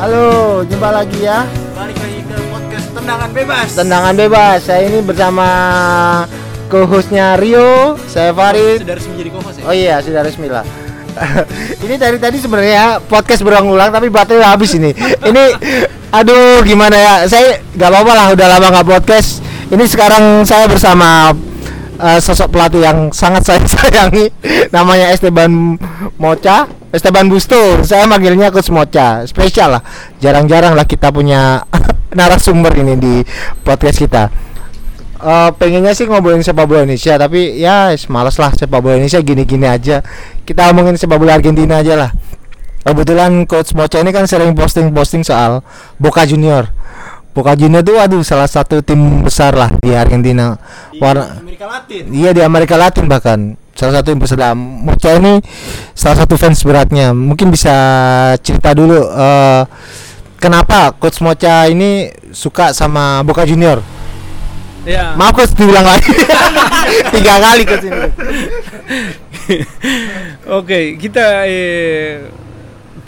Halo, jumpa lagi ya. Balik lagi ke podcast Tendangan Bebas. Tendangan bebas. Saya ini bersama co-hostnya Rio, saya Farid. Sudah resmi jadi co-host ya? Oh iya, sudah resmi lah. ini dari tadi sebenarnya podcast berulang-ulang tapi baterai habis ini. Ini aduh gimana ya? Saya nggak apa-apa lah udah lama nggak podcast. Ini sekarang saya bersama uh, sosok pelatih yang sangat saya sayangi namanya Esteban Mocha Esteban Busto saya manggilnya Coach Mocha. Spesial lah. Jarang-jarang lah kita punya narasumber ini di podcast kita. Uh, pengennya sih ngobrolin sepak bola Indonesia tapi ya malas lah sepak bola Indonesia gini-gini aja. Kita ngomongin sepak bola Argentina aja lah. Kebetulan Coach Mocha ini kan sering posting-posting soal Boca Junior. Boca Juniors itu aduh salah satu tim besar lah di Argentina. Di Warna Amerika Latin. Iya di Amerika Latin bahkan salah satu yang besar. Mocha ini salah satu fans beratnya. Mungkin bisa cerita dulu uh, kenapa Coach Mocha ini suka sama Boca Junior. Ya. Maaf Coach diulang lagi. Tiga kali Coach ini. Oke, kita eh,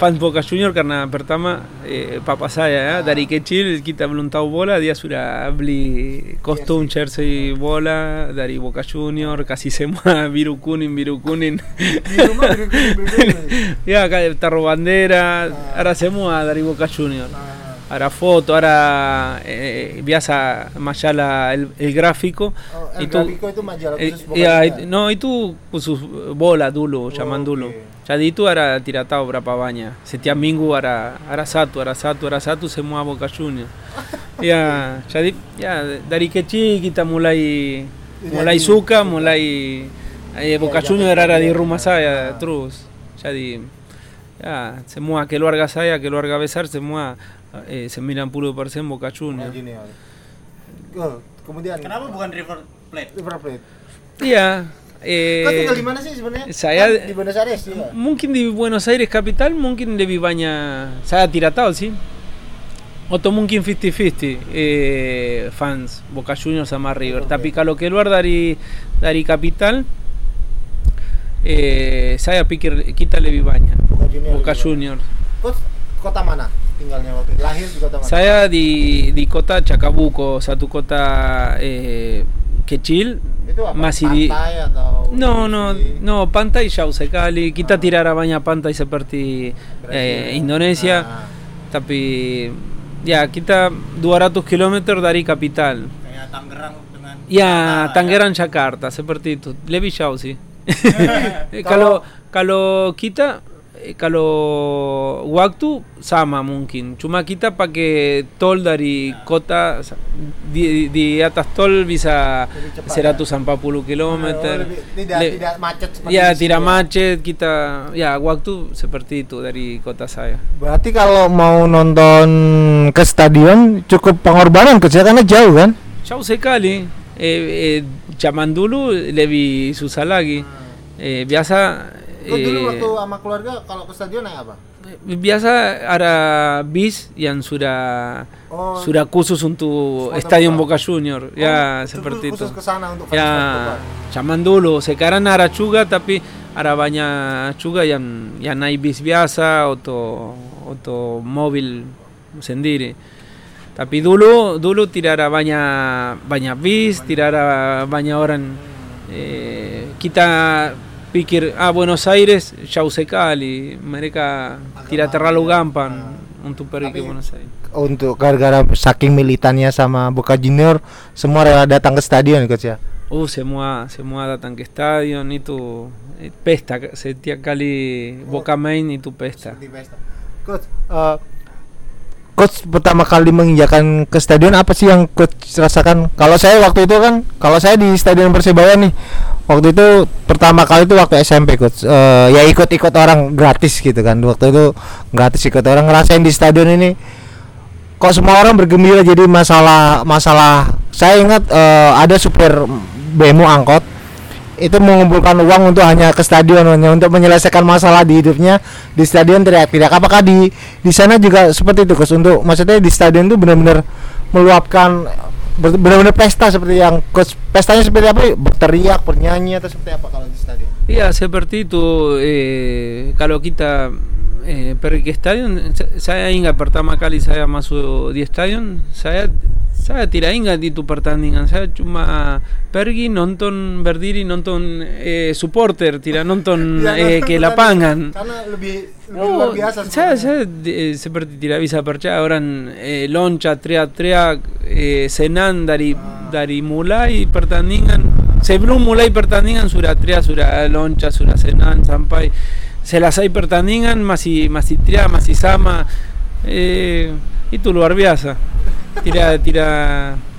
fans Boca Junior karena pertama eh, papa saya ya, dari kecil kita belum tahu bola dia sudah beli kostum jersey bola dari Boca Junior kasih semua biru kuning biru kuning ya taruh bandera ada semua dari Boca Junior hará foto, ahora eh, vías a Mayala el, el gráfico. Oh, el y tú, gráfico de tu Eh, ah, no, y tú pues, sus bola, dulo, chamandulo. Okay. Ya di tú ahora tiratao para pabaña. Se te amingu ahora, ahora satu, ahora satu, ahora satu se mueva boca junior. ya, ya di, ya, darique chiquita, mulai, mulai zuca, mulai boca junior ahora di rumasaya, truz. Ya di, ya, se mueva que lo argasaya, que lo arga besar, se mueva eh, 90% Boca Boca Junior Junior. Oh, kemudian Kenapa bukan River Plate? River Plate. iya Kau eh, tinggal di mana sih sebenarnya? saya- Kan di Buenos Aires juga. Mungkin di Buenos Aires capital mungkin lebih banyak saya tidak tahu sih atau mungkin 50-50 eh, fans Boca Juniors sama River Oke. tapi kalau keluar dari dari capital eh, saya pikir kita lebih banyak Boca Junior. Boca. Junior kota mana tinggalnya waktu itu? Lahir di kota mana? saya di di kota Chacabuco satu kota eh, kecil itu apa? masih di atau No, no, no, pantai jauh sekali. Kita tidak ada banyak pantai seperti eh, Indonesia, Ah. tapi ya kita 200 km dari kapital. Kayak Tangerang dengan Ya, Jakarta, Tangerang Jakarta seperti itu. Lebih jauh sih. Eh, kalau kalau kita kalau waktu sama mungkin. Cuma kita pakai tol dari kota di, di atas tol bisa Lebih cepat, 140 km. Oh, lebih- tidak Le- tidak macet seperti Ya tidak macet kita ya waktu seperti itu dari kota saya. Berarti kalau mau nonton ke stadion cukup pengorbanan kerja karena jauh kan? Jauh sekali. Eh, eh, zaman dulu lebih susah lagi. Eh, biasa Kau dulu eh, waktu sama keluarga kalau ke stadion naik apa? biasa ada bis yang sudah Oh, sudah khusus untuk stadion Boca. Junior. oh, ya seperti itu. khusus ke sana untuk Ya zaman dulu. Sekarang ada juga tapi ada banyak juga yang yang naik bis biasa atau atau mobil sendiri. Tapi dulu dulu tidak ada banyak banyak bis, tidak ada banyak orang. Eh, kita pikir ah Buenos Aires sekali, mereka tidak terlalu gampang untuk pergi ke Buenos Aires. Untuk gara-gara saking militannya sama Boca Junior semua rela datang ke stadion coach ya. Uh, semua semua datang ke stadion itu eh, pesta setiap kali Boca main itu pesta. Coach, eh, coach pertama kali menginjakan ke stadion apa sih yang coach rasakan? Kalau saya waktu itu kan, kalau saya di stadion Persebaya nih, waktu itu pertama kali itu waktu SMP coach, Eh, ya ikut-ikut orang gratis gitu kan. Waktu itu gratis ikut orang ngerasain di stadion ini. Kok semua orang bergembira jadi masalah masalah. Saya ingat eh, ada supir bemo angkot itu mengumpulkan uang untuk hanya ke stadion hanya untuk menyelesaikan masalah di hidupnya di stadion teriak-teriak apakah di di sana juga seperti itu Gus untuk maksudnya di stadion itu benar-benar meluapkan benar-benar pesta seperti yang Gus pestanya seperti apa berteriak bernyanyi atau seperti apa kalau di stadion Iya seperti itu. Eh, kalau kita eh, perrik estadion, zaya inga pertamakali zaya mazu di estadion, zaya, zaya tira inga ditu pertandingan, zaya txuma pergi nonton berdiri, nonton eh, supporter, tira nonton eh, que la pangan. Karena lebih, lebih no, luar biasa. Saya, saya eh, eh, lonca, teriak-teriak, eh, senan dari, dari mulai pertandingan, sebelum mulai pertandingan sudah teriak, sudah senan, sampai selesai pertandingan masih masih teriak masih sama eh, itu luar biasa tidak tidak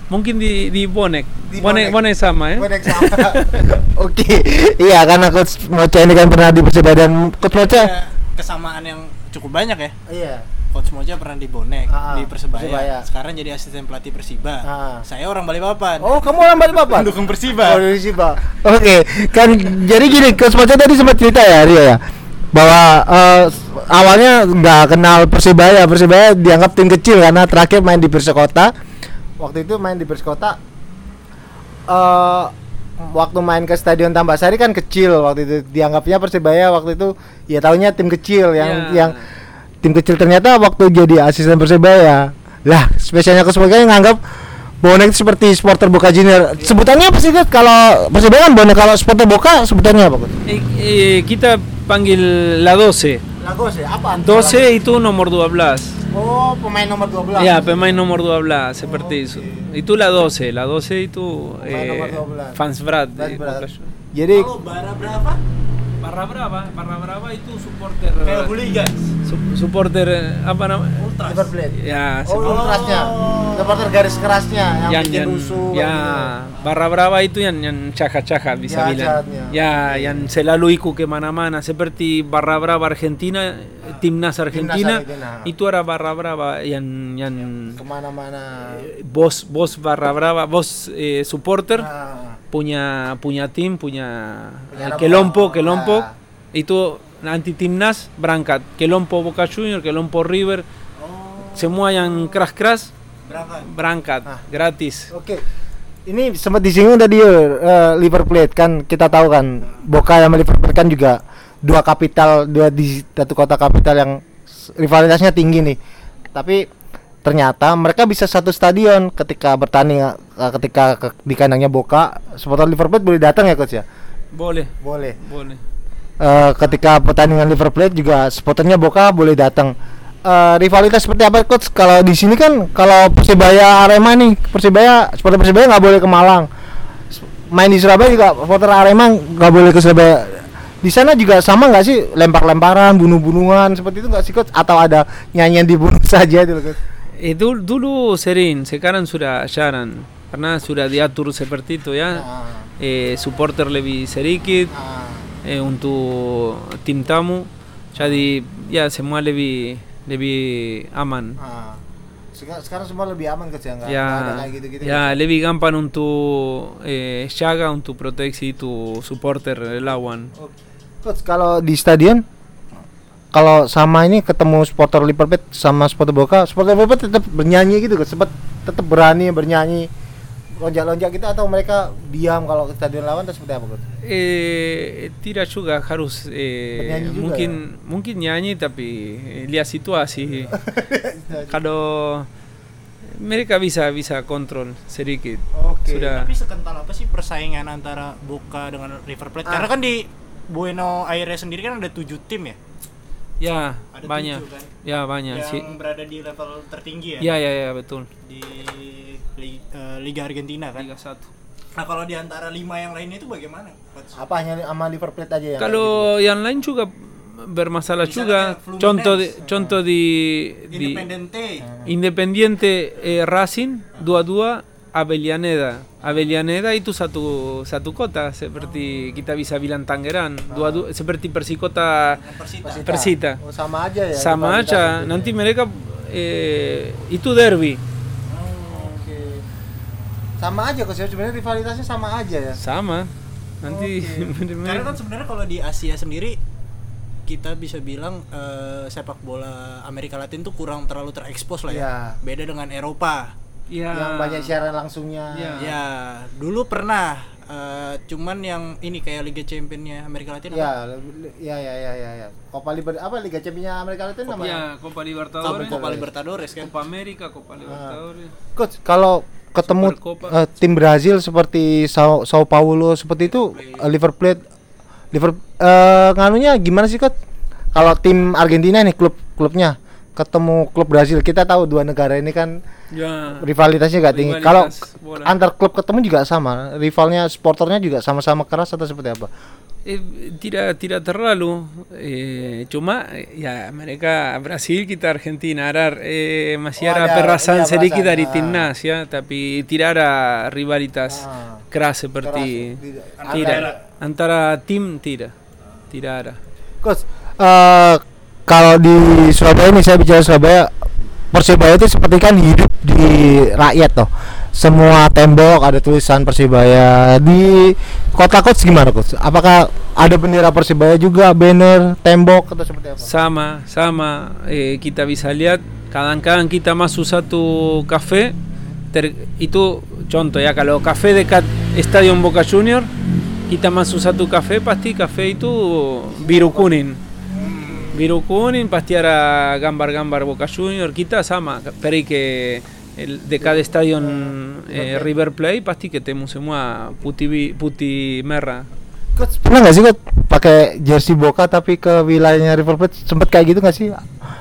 mungkin di di bonek Di bonek bonek. bonek sama ya Bonek sama. Oke, iya karena coach Mocha ini kan pernah di Persebaya dan coach Mocha. Ada kesamaan yang cukup banyak ya. Iya. Coach Moja pernah di Bonek Ah, di Persebaya. Persebaya. Sekarang jadi asisten pelatih Persiba. Ah. Saya orang Balikpapan. Oh, kamu orang Balikpapan? Pendukung Persiba. Oh, dari Siba. Oke, kan jadi gini, Coach Mocha tadi sempat cerita ya, Rio ya, bahwa eh, awalnya nggak kenal Persibaya, Persibaya dianggap tim kecil karena terakhir main di Persikota. Waktu itu main di Persikota, eh waktu main ke Stadion Tambasari kan kecil waktu itu dianggapnya Persibaya waktu itu ya taunya tim kecil yang Ya. yang tim kecil ternyata waktu jadi asisten Persibaya lah spesialnya yang nganggap bonek itu seperti supporter Boca Junior sebutannya apa sih Coach? kalau Persibaya kan bonek kalau supporter Boca sebutannya apa? Eh, eh, kita panggil la 12 Lagos ya apa 12 itu nomor 12 oh pemain nomor 12 Ya, pemain nomor 12 seperti itu. Itu la 12, la 12 itu Pemain eh, nomor 12. fans berat. Jadi Kalau bara berapa? Barra Brava, Barra Brava itu supporter Kayak Hooligans. su- supporter eh, apa namanya? Ultras. River Plate Ya, oh ultrasnya supporter garis kerasnya yang, yang bikin rusuh ya gitu. barra brava itu yang yang caca-caca bisa Ya, bilang jahatnya. ya yang selalu ikut kemana-mana seperti barra brava Argentina timnas Argentina Argentina. itu era barra brava yang yang kemana-mana bos bos barra brava bos eh, supporter Nah, punya punya tim punya Punya nama. kelompo kelompo Ah. itu nanti timnas berangkat kelompo Boca Junior kelompo River Oh, semua yang keras-keras berapa? berangkat Ah. gratis Oke. Ini sempat disinggung tadi uh, Liverpool Plate kan kita tahu kan Boca sama Liverpool kan juga dua kapital dua di satu kota kapital yang rivalitasnya tinggi nih. Tapi ternyata mereka bisa satu stadion ketika bertanding uh, ketika ke- di kandangnya Boca supporter Liverpool boleh datang ya coach ya? boleh Boleh. boleh Eh, ketika pertandingan Liverpool juga supporternya Boca boleh datang. Eh, rivalitas seperti apa coach? Kalau di sini kan kalau Persibaya Arema nih, Persibaya supporter Persibaya nggak boleh ke Malang. Main di Surabaya juga supporter Arema nggak boleh ke Surabaya. Di sana juga sama nggak sih lempar-lemparan, bunuh-bunuhan seperti itu nggak sih coach? Atau ada nyanyian dibunuh saja itu coach? Eh, dulu, sering, sekarang sudah jarang karena sudah diatur seperti itu ya. Ah, Eh, supporter lebih sedikit ah. eh, untuk tim tamu, jadi ya semua lebih lebih aman. Ah. Sekarang, semua lebih aman coach ya Ya, ada kayak gitu-gitu. ya lebih gampang untuk eh, jaga untuk proteksi itu supporter lawan. Coach kalau di stadion kalau sama ini ketemu supporter Liverpool sama supporter Boca, supporter Liverpool tetap bernyanyi gitu kan, sempat tetap berani bernyanyi lonjak-lonjak gitu atau mereka diam kalau ke stadion lawan atau seperti apa coach? Eh, tidak juga harus eh, Bernyanyi juga mungkin mungkin nyanyi tapi eh, lihat situasi. Kalau mereka bisa bisa kontrol sedikit. Oke. Sudah. Tapi sekental apa sih persaingan antara Boca dengan River Plate? Ah. Karena kan di Buenos Aires sendiri kan ada tujuh tim ya, Ya, Ada banyak. tujuh kan? Ya, banyak yang sih. berada di level tertinggi ya, Ya, ya, ya, betul. di Li- eh, Liga Argentina kan. Liga 1. Nah kalau di antara lima yang lainnya itu bagaimana? Coach? Apa hanya sama Liverpool aja ya? Kalau yang lain juga bermasalah Misalnya juga. Contoh di, contoh di di Independente. Independiente eh, Racing dua-dua Avellaneda. Avellaneda itu satu satu kota seperti kita bisa bilang Tangerang. Dua-dua seperti Persikota Persita. Persita. Oh, sama aja ya. Sama aja. Nanti ya. mereka eh, itu derby. Oh. Sama aja coach ya, sebenarnya rivalitasnya sama aja ya. Sama. Nanti Karena kan sebenarnya kalau di Asia sendiri kita bisa bilang eh, sepak bola Amerika Latin tuh kurang terlalu terekspos lah ya. Iya. Beda dengan Eropa. Ya, Yang banyak siaran langsungnya. Ya. Ya, dulu pernah Eh, cuman yang ini kayak Liga Championnya Amerika Latin apa? Ya, ya, ya, ya, ya, ya. Copa Liber apa Liga Champions Amerika Latin namanya? Ya, Copa Copa, Libertadores, Copa Libertadores kan. Copa América, Copa Libertadores. Coach, kalau ketemu eh, tim Brazil seperti Sao, Sao Paulo seperti itu eh, Liverpool Liverpool eh nganunya gimana sih coach? Kalau tim Argentina nih klub klubnya ketemu klub Brazil kita tahu dua negara ini kan Ya. rivalitasnya gak tinggi. Kalau antar klub ketemu juga sama, rivalnya supporternya juga sama-sama keras atau seperti apa? Eh, tidak tidak terlalu eh, cuma ya mereka Brasil kita Argentina ada eh, masih Oh, ada ada- perasaan iya, sedikit perasaan, dari ah. timnas ya tapi tidak ada rivalitas Ah. keras seperti Keras, tidak. tidak antara tim tidak tidak ada Coach, eh kalau di Surabaya ini saya bicara Surabaya, Persibaya itu seperti kan hidup di rakyat toh. Semua tembok ada tulisan Persibaya di kota coach gimana coach? Apakah ada bendera Persibaya juga, banner, tembok atau seperti apa? sama sama eh, kita bisa lihat kadang-kadang kita masuk satu kafe ter- itu contoh ya kalau kafe dekat Stadion Boca Junior kita masuk satu kafe pasti kafe itu biru kuning biru kuning pasti ada gambar-gambar Boca Junior kita sama pero que el, dekat Stadion eh, River Plate pasti ketemu semua putih bi- putih merah Coach pernah nggak sih coach pakai jersey Boca tapi ke wilayahnya River Plate sempet kayak gitu nggak sih?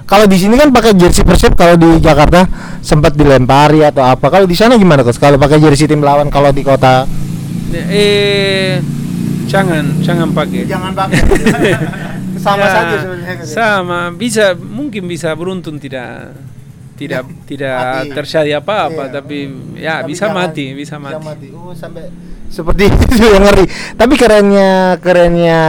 Kalau di sini kan pakai jersey Persib, kalau di Jakarta sempat dilempari atau apa? Kalau di sana gimana coach? Kalau pakai jersey tim lawan kalau di kota eh jangan jangan pakai jangan pakai. Sama Ya, saja sebenarnya. Sama bisa mungkin bisa beruntung tidak tidak tidak Mati. terjadi apa-apa Iya. tapi ya Tapi bisa jangan- mati bisa mati Oh, sampai seperti itu yang ngeri. Tapi kerennya kerennya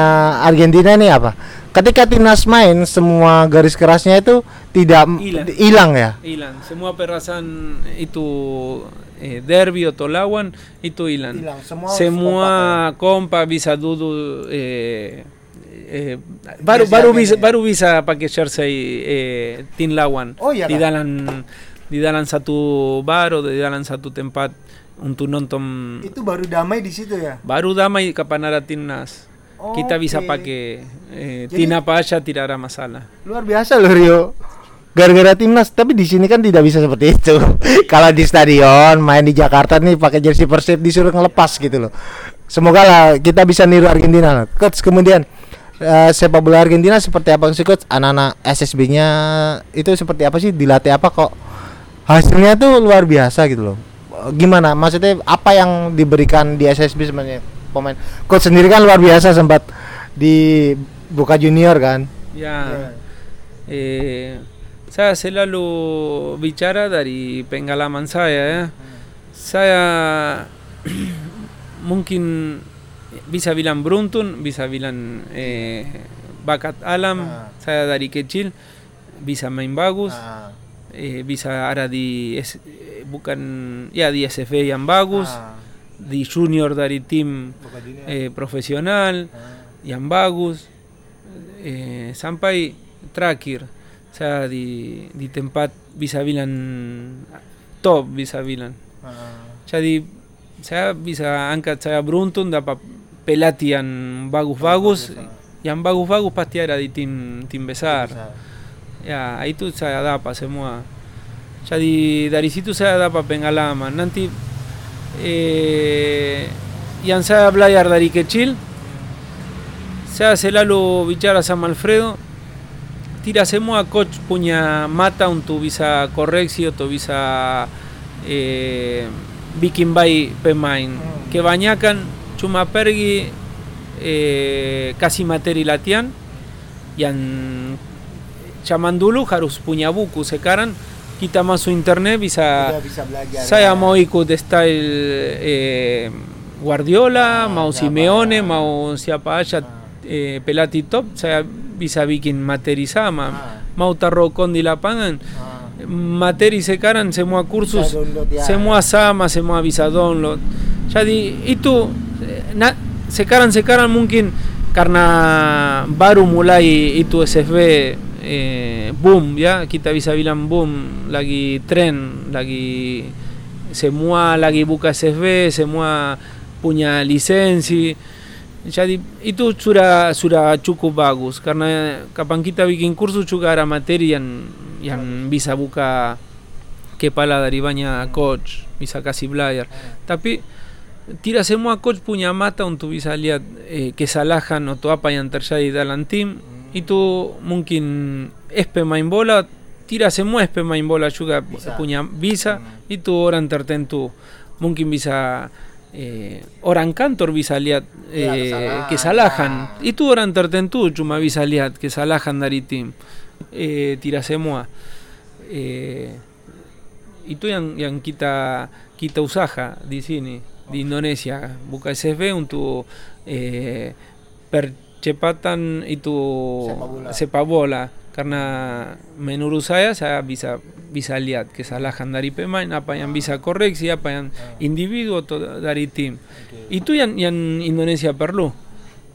Argentina nih apa? Ketika timnas main semua garis kerasnya itu tidak hilang ya. hilang semua perasaan itu eh, derby atau lawan itu hilang Hilang, semua semua kompa bisa duduk eh, eh, baru baru bisa baru bisa pakai jersey eh, tim lawan Oh, di dalam di dalam satu bar atau di dalam satu tempat untuk nonton Itu baru damai di situ ya. baru damai kapan ada timnas kita bisa Oke. pakai eh, Jadi- tim apa aja tidak ada masalah Luar biasa loh Rio. Gara-gara timnas, tapi di sini kan tidak bisa seperti itu. Kalau di stadion main di Jakarta nih pakai jersey Persib disuruh ngelepas gitu loh. Semoga lah kita bisa niru Argentina. lah. Coach kemudian eh, sepak bola Argentina seperti apa sih coach? Anak-anak SSB-nya itu seperti apa sih? Dilatih apa kok? Hasilnya tuh luar biasa gitu loh. Gimana? Maksudnya apa yang diberikan di SSB sebenarnya pemain? Coach sendiri kan luar biasa sempat di Boca Junior kan? ya eh, saya selalu bicara dari pengalaman saya ya. Saya mungkin bisa bilang beruntung, bisa bilang eh, bakat alam. Ah. Saya dari kecil bisa main bagus, Ah. eh, bisa ada di S- eh, bukan ya di SV yang bagus, Ah. di junior dari tim eh, profesional yang bagus eh, sampai terakhir sea, di, di tempat bisabilan top bisabilan. Ah. Sea, di, sea, bisa anca, sea, bruntun da pa pelatian vagus vagus y an vagus vagus pastiara di tim tim besar. Ya, ahí tú se adapa, se mueva. Ya di daricitu se adapa pengalama, nanti eh, y se hablar dari que chill. Se lalo bichar a San Alfredo tidak semua coach punya mata untuk bisa koreksi atau bisa eh, bikin baik pemain kebanyakan cuma pergi eh, kasih materi latihan yang zaman dulu harus punya buku sekarang kita masuk internet bisa bisa belajar. saya ya. mau ikut style eh, Guardiola, mau siapa. Simeone, mau siapa aja eh, pelatih top, saya Pisavikin materizama, ah. mauta rocondi la pagan. Ah. Materi se caran, se mua cursus, se mua sama, se mua visadón. Lo. Ya eh, na, se caran, se caran, mungkin carna baru mulai y SFB eh, boom, ya, kita bisa bilang boom, lagi tren, lagi semua lagi buka SFB, semua punya lisensi jadi itu sudah sudah cukup bagus karena kapan kita bikin kursus juga ada materi yang yang bisa buka kepala dari banyak coach bisa kasih belajar tapi tidak semua coach punya mata untuk bisa lihat eh, kesalahan atau apa yang terjadi dalam tim itu mungkin es pemain bola tidak semua es pemain bola juga Bisa. punya bisa itu orang tertentu mungkin bisa eh, orancantor bisaliat eh, que salajan y tu oran tertentú chuma bisaliat que salajan daritim. Eh, tirasemoa eh, y tu yan, yan quita quita usaja dicini de Indonesia. Buca SB un tu eh, perchepatan y tu sepabola karena menurut saya saya bisa bisa lihat kesalahan dari pemain apa yang bisa koreksi apa yang individu atau dari tim itu yang yang Indonesia perlu.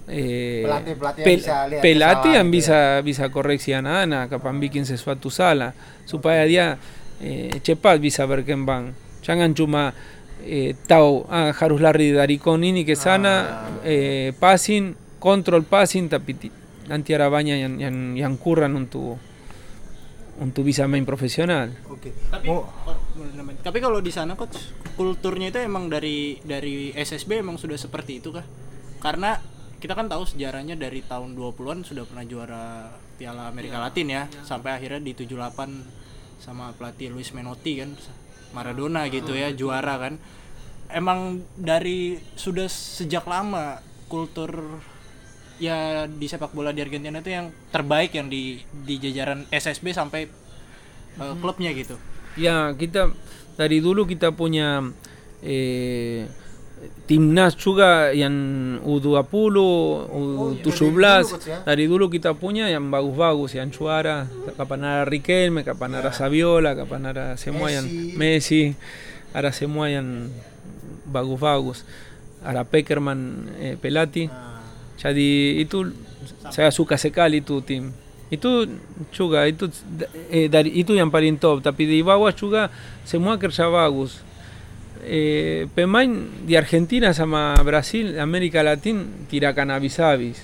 Eh, yang pel- bisa lihat pelatih yang bisa bisa koreksi anak-anak kapan bikin sesuatu salah supaya dia eh, cepat bisa berkembang jangan cuma eh, tahu ah, harus lari dari kon ini ke sana eh, passing control passing tapi ti- nanti ada banyak yang yang yang kurang untuk untuk bisa main profesional Oke. Tapi Mau- oh, bener-bener. tapi kalau di sana coach kulturnya itu emang dari dari SSB emang sudah seperti itu kah? Karena kita kan tahu sejarahnya dari tahun 20-an sudah pernah juara Piala Amerika Latin ya, sampai akhirnya di 78 sama pelatih Luis Menotti kan Maradona gitu ya juara kan. Emang dari sudah sejak lama kultur ya di sepak bola di Argentina itu yang terbaik yang di di jajaran SSB sampai uh, klubnya gitu. Ya, kita dari dulu kita punya eh, timnas juga yang U20, U17. dari dulu, Coach, ya? Dari dulu kita punya yang bagus-bagus, yang juara. Kapan ada Riquelme, kapan ada Saviola, kapan ada semua yang Messi. Messi, ada semua yang bagus-bagus. Ada Peckerman, eh, Pelati. Jadi itu saya suka sekali itu tim. Itu juga itu eh, dari itu yang paling top. Tapi di bawah juga semua kerja bagus. Eh, pemain di Argentina sama Brasil, América Latin tirakan habis-habis.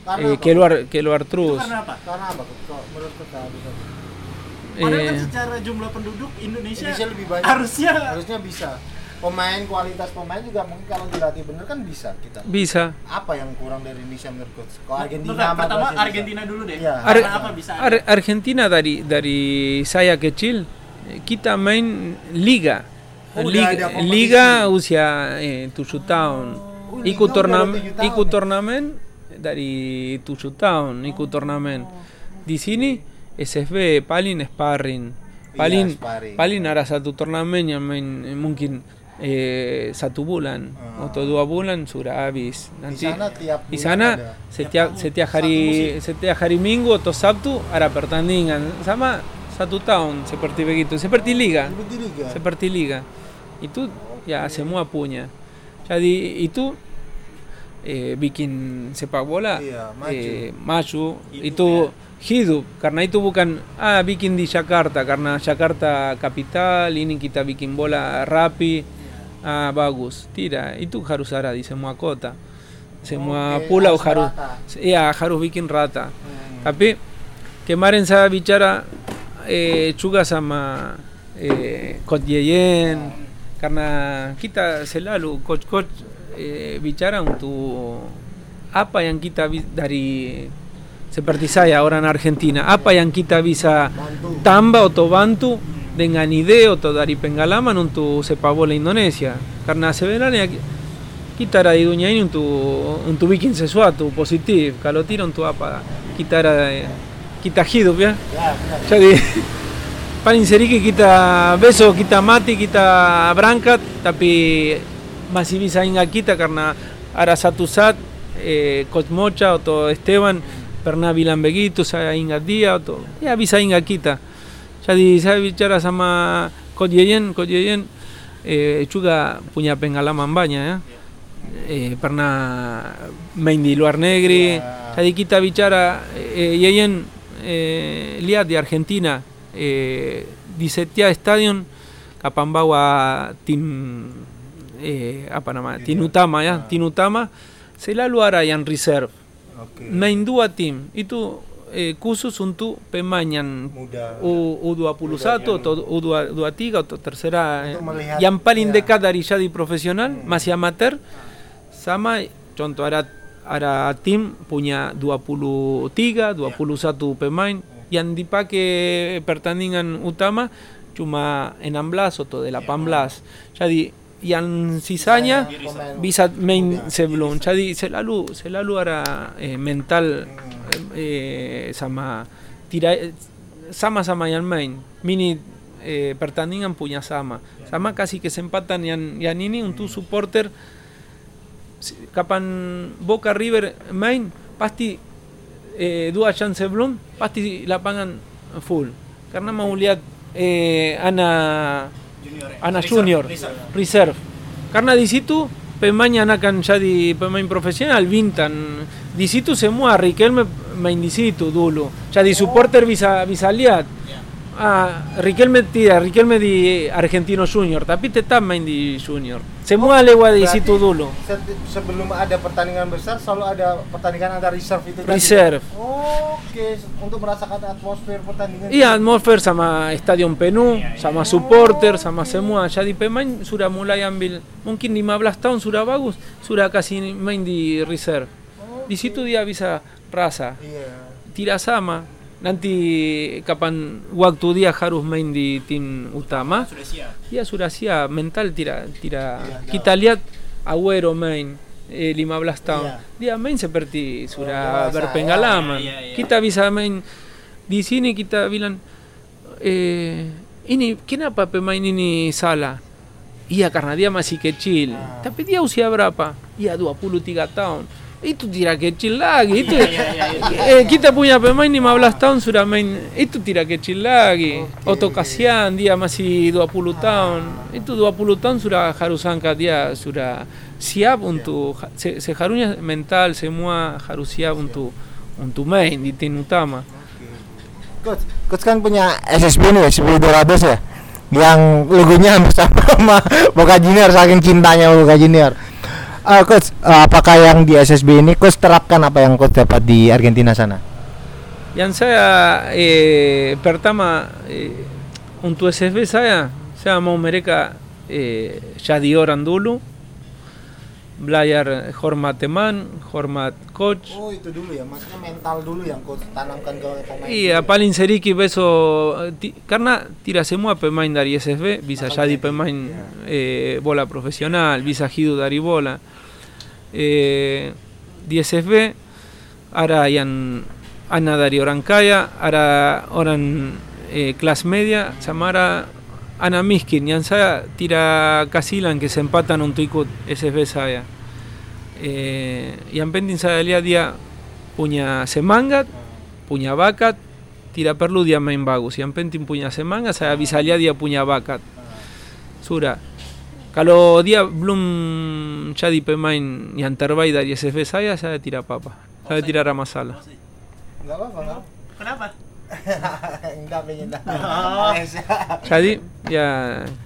Karena Eh, keluar keluar terus. Karena apa? Karena apa? Kok menurut kita bisa? Padahal kan secara jumlah penduduk Indonesia, Indonesia lebih banyak. harusnya harusnya bisa. Pemain kualitas pemain juga mungkin kalau dilatih bener kan bisa kita. bisa. Apa yang kurang dari Indonesia menurut coach? Kalau Argentina Bukan, pertama bisa. Argentina dulu deh. Iya. Karena Ar- apa bisa? ada? Ar- Argentina dari dari saya kecil kita main liga. Oh, liga, liga usia eh, tujuh tahun. Oh, ikut turnamen, ikut ya? turnamen dari tujuh tahun, ikut turnamen. Di sini SFB paling sparring. Paling sparring. paling ada satu turnamen yang main mungkin eh, satu bulan atau dua bulan sudah habis. Nanti sana tiap di bulan sana ada. setiap setiap hari setiap hari Minggu atau Sabtu ada pertandingan sama satu tahun seperti begitu, seperti liga, Seperti liga. Itu ya semua punya. Jadi itu eh, bikin sepak bola Iya, maju. eh, maju itu hidup karena itu bukan ah bikin di Jakarta karena Jakarta kapital ini kita bikin bola rapi ah bagus tidak itu harus ada di semua kota semua Oke, pulau harus harus rata. ya harus bikin rata. Tapi kemarin saya bicara eh, juga sama eh, Coach Yeyen karena kita selalu coach-coach eh, bicara untuk apa yang kita dari Separtizaya ahora en Argentina, Apayanquita visa Tamba o Tobantu, Denganideo, Todari Pengalaman, un tu Sepabola Indonesia, Carna se Severania, Quitara de Duñain, un tu, un tu Viking Sesuatu, Positiv, Calotiro, un tu Apa, Quitara Quitajido, ¿ya? Ya dije. Pan inseriki, quita beso, quita mati, quita branca, tapi masiviza inga quita, carna arasatusat, eh, Cosmocha, Oto Esteban pernah bilang begitu saya ingat dia atau ya bisa ingat kita jadi saya bicara sama Coach Yeyen Coach Yeyen eh, juga punya pengalaman banyak ya eh, pernah main di luar negeri jadi kita bicara eh, Yeyen eh, lihat di Argentina eh, di setiap stadion kapan bawa tim eh, apa namanya Tinutama. Ya Tinutama. Selalu ada yang reserve Oke. main dua tim itu eh, khusus untuk pemain yang Muda. U, U21 atau U23 atau tercera eh, melihat, yang paling ya. dekat dari jadi profesional masih amatir sama contoh ada ada tim punya 23 21 pemain yang dipakai pertandingan utama cuma 16 atau 18 jadi Yan cizaña, visat main se bloncha di se la luz, se la luz era eh, mental eh, eh, sama tira sama sama yan main. Mini eh, pertandingan punya sama. Sama casi que se empatan yan yanini un tu supporter. Capan Boca River main pasti eh, dua chance blon pasti lapangan full. Karena mau lihat eh, ana Ana Reserve, Junior reserve. reserve. Karena di situ pemain yang akan jadi pemain profesional bintan di situ semua Riquelme main di situ dulu jadi supporter bisa bisa lihat ah Riquelme tidak Riquelme di Argentino Junior tapi tetap main di Junior semua lewat di situ dulu se- sebelum ada pertandingan besar selalu ada pertandingan ada reserve itu? Reserve. Oke, untuk merasakan atmosfer pertandingan. Iya, atmosfer sama stadion penuh, sama supporter, sama semua. Jadi pemain sudah mulai ambil, mungkin 15 tahun sudah bagus, sudah kasih main di reserve. Di situ dia bisa rasa. Iya. Tidak sama. Nanti kapan waktu dia harus main di tim utama, Sudah siap. dia mental tidak tidak. Kita lihat Agüero main eh, 15 tahun. Dia main seperti sudah dewasa, berpengalaman. ya. Kita bisa main di sini kita bilang eh, ini kenapa pemain ini salah? Iya karena dia masih kecil. Ah. Tapi dia usia berapa? Iya 23 tahun. Itu tidak kecil lagi. Itu eh, kita punya pemain 15 tahun sudah main. Itu tidak kecil lagi. Otto Kasian dia masih 20 tahun. Itu 20 tahun sudah harus angkat dia sudah siap untuk se, seharusnya mental semua harus siap untuk untuk main di tim utama. Coach, coach kan punya SSB nih, SSB Dorados ya. Yang logonya hampir sama sama Boca Junior saking cintanya Boca Junior. Eh, coach, eh, apakah yang di SSB ini coach terapkan apa yang coach dapat di Argentina sana? Yang saya eh, pertama eh, untuk SFB saya saya mau mereka eh, jadi orang dulu belajar hormat teman, hormat coach. Oh, itu dulu ya, maksudnya mental dulu yang coach tanamkan ke pemain. Iya, paling sedikit beso ti- karena tidak semua pemain dari SFB bisa jadi pemain eh, bola profesional, bisa hidup dari bola. Eh, di SFB ada yang anak dari orang kaya, ada orang eh, kelas media, sama Ana Miskin, Yanza tira Casilan que se empatan un tuikut, ese es besaya. Eh, Yanpentin sadalia dia puña semangat, puña vacat, tira perludia main bagus. Yanpentin puña semangat, saya bisalia dia puña vacat. Sura. Calo dia blum chadi pemain yanterbai dari ese besaya, saya tira papa. Saya tira ramasala. Dah. Jadi ya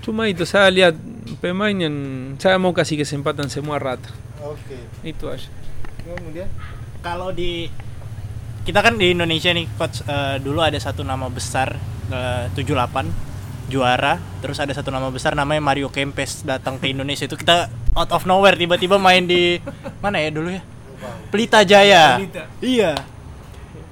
cuma itu saya lihat pemain yang saya mau kasih kesempatan semua rata. Oke. Itu aja. Kemudian Kalau di kita kan di Indonesia nih coach eh, dulu ada satu nama besar eh, 78 juara terus ada satu nama besar namanya Mario Kempes datang ke Indonesia itu kita out of nowhere tiba-tiba main di mana ya dulu ya Pelita Jaya Pelita. iya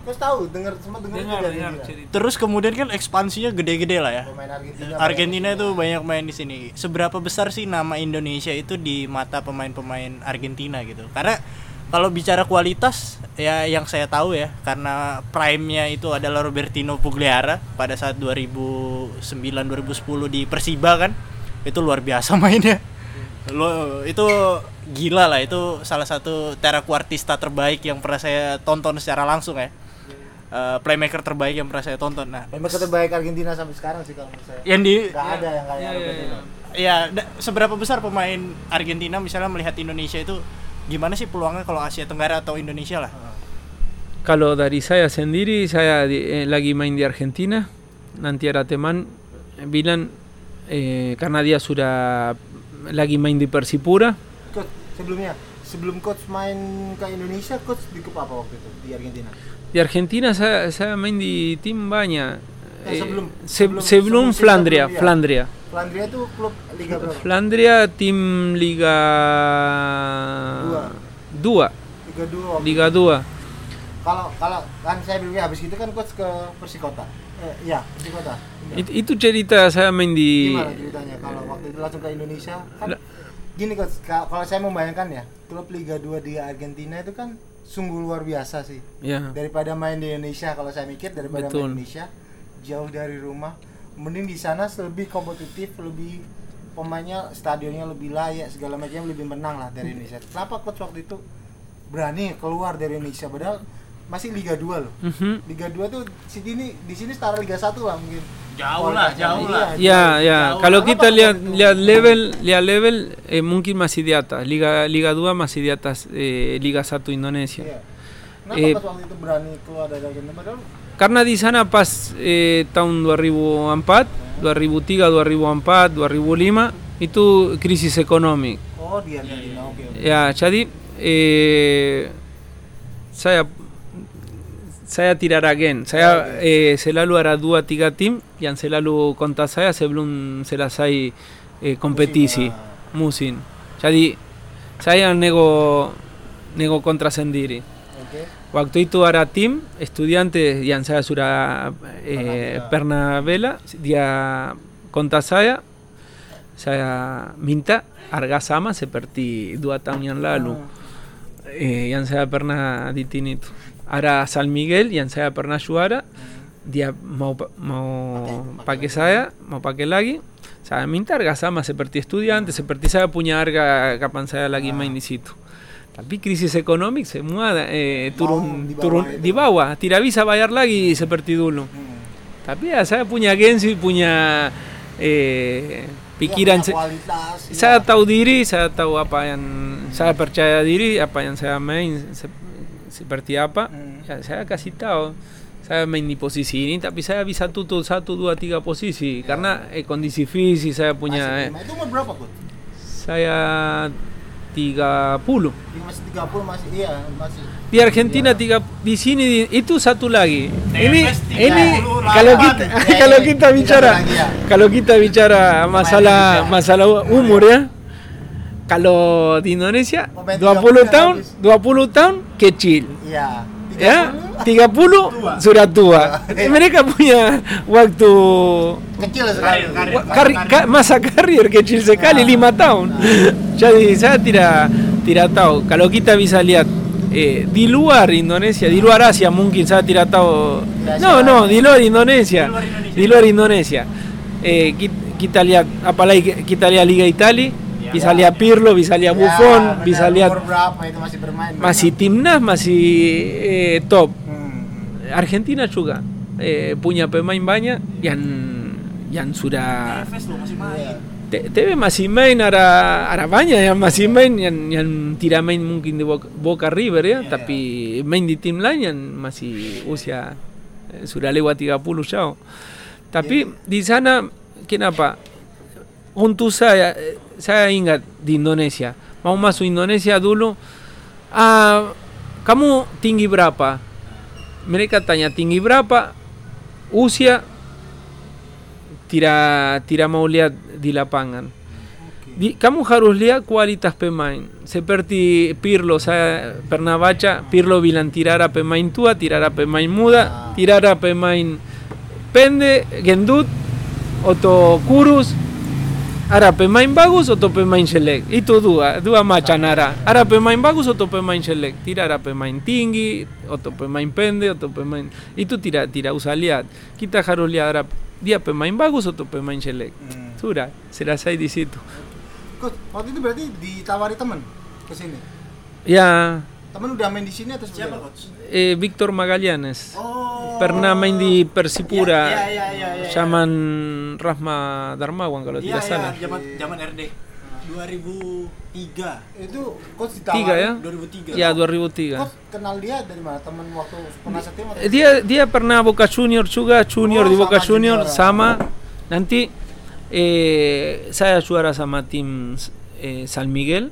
Coach tahu, dengar semua dengar dari dia. terus kemudian kan ekspansinya gede-gede lah ya Pemain Argentina. Argentina itu banyak main di sini. Seberapa besar sih nama Indonesia itu di mata pemain-pemain Argentina gitu? Karena kalau bicara kualitas ya yang saya tahu ya karena prime-nya itu adalah Robertino Pugliara pada saat 2009 2010 di Persiba kan. Itu luar biasa mainnya. Lo itu gila lah itu salah satu terakuartista terbaik yang pernah saya tonton secara langsung ya. Eh, playmaker terbaik yang pernah saya tonton. Nah, Memang terbaik Argentina sampai sekarang sih kalau menurut saya. yang di Enggak ada yang kayak Ya, ya, Argentina. ya. Ya, seberapa besar pemain Argentina misalnya melihat Indonesia itu gimana sih peluangnya kalau Asia Tenggara atau Indonesia lah? Kalau dari saya sendiri, saya di- eh, lagi main di Argentina. Nanti ada teman eh, bilang eh, karena dia sudah lagi main di Persipura. Coach, sebelumnya sebelum coach main ke Indonesia, coach di klub apa waktu itu di Argentina? Di Argentina saya, saya main di tim banyak. Eh, sebelum- se- sebelum- sebelum Flandria, Flandria. Flandria. Itu klub liga berapa? Flandria tim Liga Dua. Dua. Liga 2 waktu Liga 2. kalau kalau kan saya bilang habis itu kan coach ke Persikota. Eh, iya, Persikota. Benar. It- itu cerita saya main di Gimana ceritanya kalau waktu itu langsung ke Indonesia? Kan gini coach, ka- kalau saya membayangkan ya, klub Liga 2 di Argentina itu kan sungguh luar biasa sih. ya. Daripada main di Indonesia kalau saya mikir daripada Betul. main di Indonesia jauh dari rumah, mending di sana lebih kompetitif, lebih pemainnya stadionnya lebih layak segala macam lebih menang lah dari Indonesia. Kenapa coach waktu itu berani keluar dari Indonesia padahal masih Liga 2 loh. Mhm. Liga 2 tuh di sini di sini setara Liga 1 lah mungkin. Jauh lah, jauh lah. Ya, ya. Kalau kita lihat lihat level, lihat level eh, mungkin masih di atas. Liga Liga 2 masih di atas eh, Liga 1 Indonesia. Iya. Kenapa Eh, pas waktu itu berani keluar dari Argentina padahal Karena di sana pas eh, tahun 2004, 2003, 2004, 2005 itu krisis ekonomi. oh di Argentina oke oke. Ya, jadi eh, saya zaila tirara gen, zaila ah, e, eh, zelalu aradua tigatin, jan zelalu konta zaila, zeblun zela zai e, eh, kompetizi, musin. Ah. Zadi, zailan nego, nego kontra zendiri. Okay. Baktoitu ara tim, estudiante, jan zaila zura e, eh, perna bela, dia konta zaila, zaila minta, argazama, zeperti duatan jan lalu. Ah. E, jan zaila perna ditinitu. Ara San Miguel y Ansaya Pernayuara, Dia Maupaquesaya, Maupaquelagui. Sabe mintar, gazama, se pertí estudiante, se pertí sabe puñarga, capanzada la guima indicito. Tapi crisis económica, se muada, eh, turun, turun, dibawa, tiravisa bayarlagi y se perti pertidulo. Tapi sabe puña gensi, puña... Eh, pikiran ya, saya tahu diri saya tahu apa yang saya percaya diri apa yang saya main seperti apa. Hmm. Ya, saya kasih tahu. Saya main di posisi ini, tapi saya bisa tutup satu, dua, tiga posisi karena eh, kondisi fisik saya Masih punya. eh, lima. Itu umur berapa, saya 30 Di masih 30 masih iya, masih. di Argentina tiga di sini itu satu lagi ini ini 38. kalau kita Ya, kalau kita bicara ya. kalau kita bicara masalah masalah umur ya kalau di Indonesia Pemain 20 30 tahun habis. 20 tahun kecil Iya. ya 30 30 sudah tua mereka punya waktu kecil sekali. Karir, masa karir kecil sekali Ah. lima tahun jadi saya tidak tidak tahu kalau kita bisa lihat eh, di luar Indonesia. Di luar Asia mungkin saya tidak tahu no no di luar Indonesia. Di luar Indonesia. di luar Indonesia. Eh, ki- kita lihat apalagi kita lihat Liga Italia bisa Ya. lihat Pirlo bisa lihat Ya, Buffon benar, bisa lihat berapa itu masih bermain. masih timnas masih eh, top Hmm. Argentina juga eh, punya pemain banyak yang yang sudah lo masih main. T- TV masih main ada ada banyak yang masih main yang yang tidak main mungkin di Boca, Boca River ya, tapi main di tim lain yang masih usia eh, sudah lewat 30 jauh. Tapi di sana kenapa? Untuk saya saya ingat di Indonesia, mau masuk Indonesia dulu ah kamu tinggi berapa? Mereka tanya tinggi berapa? Usia tidak tidak mau lihat di lapangan. Di, kamu harus lihat kualitas pemain. Seperti Pirlo, saya pernah baca, Pirlo bilang tirar a pemain tua, tirar a pemain muda, tirar a pemain pende, gendut, atau kurus, Arapemain Bagus o Topemain Select. Y tu duda, duda machanara. Arapemain Bagus o Topemain Select. Tira Arapemain Tingui, o Topemain Pende, o Topemain. Y tú tira, tira usaliat. Quita jarulia Arap. Diapemain Bagus o Topemain Select. Mm. Sura, será saya di situ. Waktu itu berarti ditawari teman ke sini. Ya. Teman udah main di sini atau siapa coach? Eh, Victor Magallanes. Oh. Pernah main di Persipura. Iya, iya, iya. Zaman Rahma Darmawan kalau tidak salah. zaman zaman RD. 2003. Itu coach ditawari. Tiga ya? 2003. Ya 2003. Coach kenal dia dari mana? Teman waktu pernah setim? Eh, Dia dia pernah Boca Junior juga, Junior Oh, di Boca Junior Junior. sama. Nanti Eh, saya juara sama tim eh, San Miguel.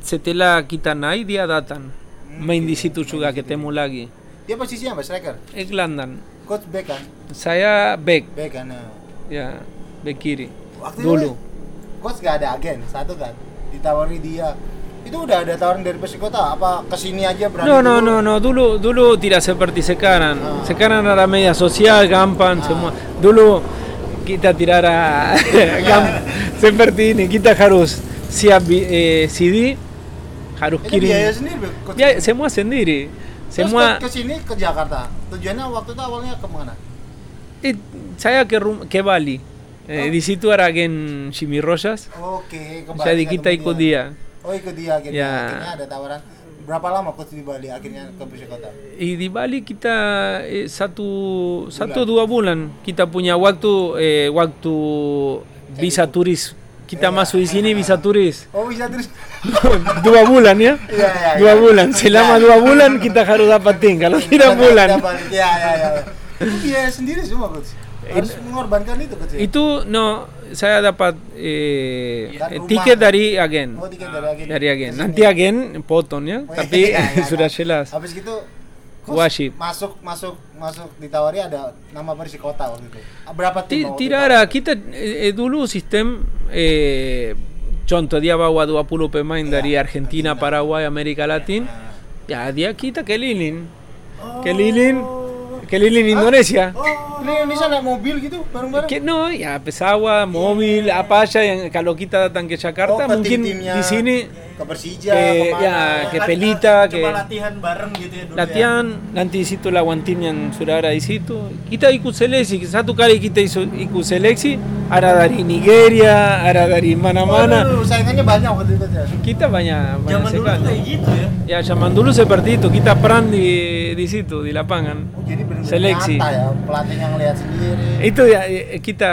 Setelah kita naik dia datang. Main di situ juga ketemu lagi. Dia posisinya apa? Striker? Eh, gelandang. Coach back kan? Saya back, Back kan? nah. ya, back kiri. Waktu Dulu. coach gak ada agen satu kan? Ditawari dia. Itu udah ada tawaran dari Persikota apa ke sini aja berani No, no, dulu? no, no. Dulu, dulu tidak seperti sekarang. Ah. Sekarang ada media sosial, gampang, semua. Dulu kita tidak ada seperti ini. Kita harus siap eh, CD, harus Itu kirim. biaya sendiri. Ya, semua sendiri. Terus Semua. ke, sini ke Jakarta. Tujuannya waktu itu awalnya ke mana? Eh, saya ke, rum- ke Bali. Eh, Oh. Di situ ada agen Jimmy Rosas. Oke, ke Bali Jadi kita ikut dia. Oh ikut dia akhirnya. Ya. Akhirnya ada tawaran. Berapa lama coach di Bali akhirnya ke? Y di Bali kita eh, satu satu dua bulan kita punya waktu eh, waktu visa turis kita masuk di sini visa turis Oh bisa terus. dua bulan ya Iya, iya, dua iya. bulan selama dua bulan kita harus dapatin kalau tidak bulan Iya iya iya. Sendiri semua coach. Harus mengorbankan itu coach. ya? itu no saya dapat eh, eh, rumah. tiket dari agen Oh tiket dari agen. dari agen nanti agen potong ya Oh, tapi iya, iya, sudah jelas Habis gitu Wajib. masuk masuk masuk ditawari ada nama Persikota waktu itu. Berapa tim? Ti- waktu Tidak itu? ada, kita eh, eh, dulu sistem eh, contoh dia bawa 20 pemain dari Argentina, Paraguay, Amerika Latin. Ya dia kita keliling. Keliling keliling Indonesia. Oh, ini Indonesia naik mobil gitu bareng-bareng. No, ya pesawat, mobil, apa aja yang kalau kita datang ke Jakarta Oh, mungkin di sini Persija, ke- kemana? ya, ke Kan, Pelita, eh, ke latihan bareng gitu ya dulu latihan nanti di situ lawan tim yang sudah ada di situ kita ikut seleksi satu kali kita ikut seleksi ada dari Nigeria ada dari mana-mana Waduh, saingannya banyak waktu itu ya. kita banyak ya. banyak Zaman dulu sekali kayak gitu ya. ya zaman dulu seperti itu kita peran di di situ di lapangan Oh, jadi benar-benar Seleksi. nyata ya, pelatih yang lihat sendiri. itu ya eh, kita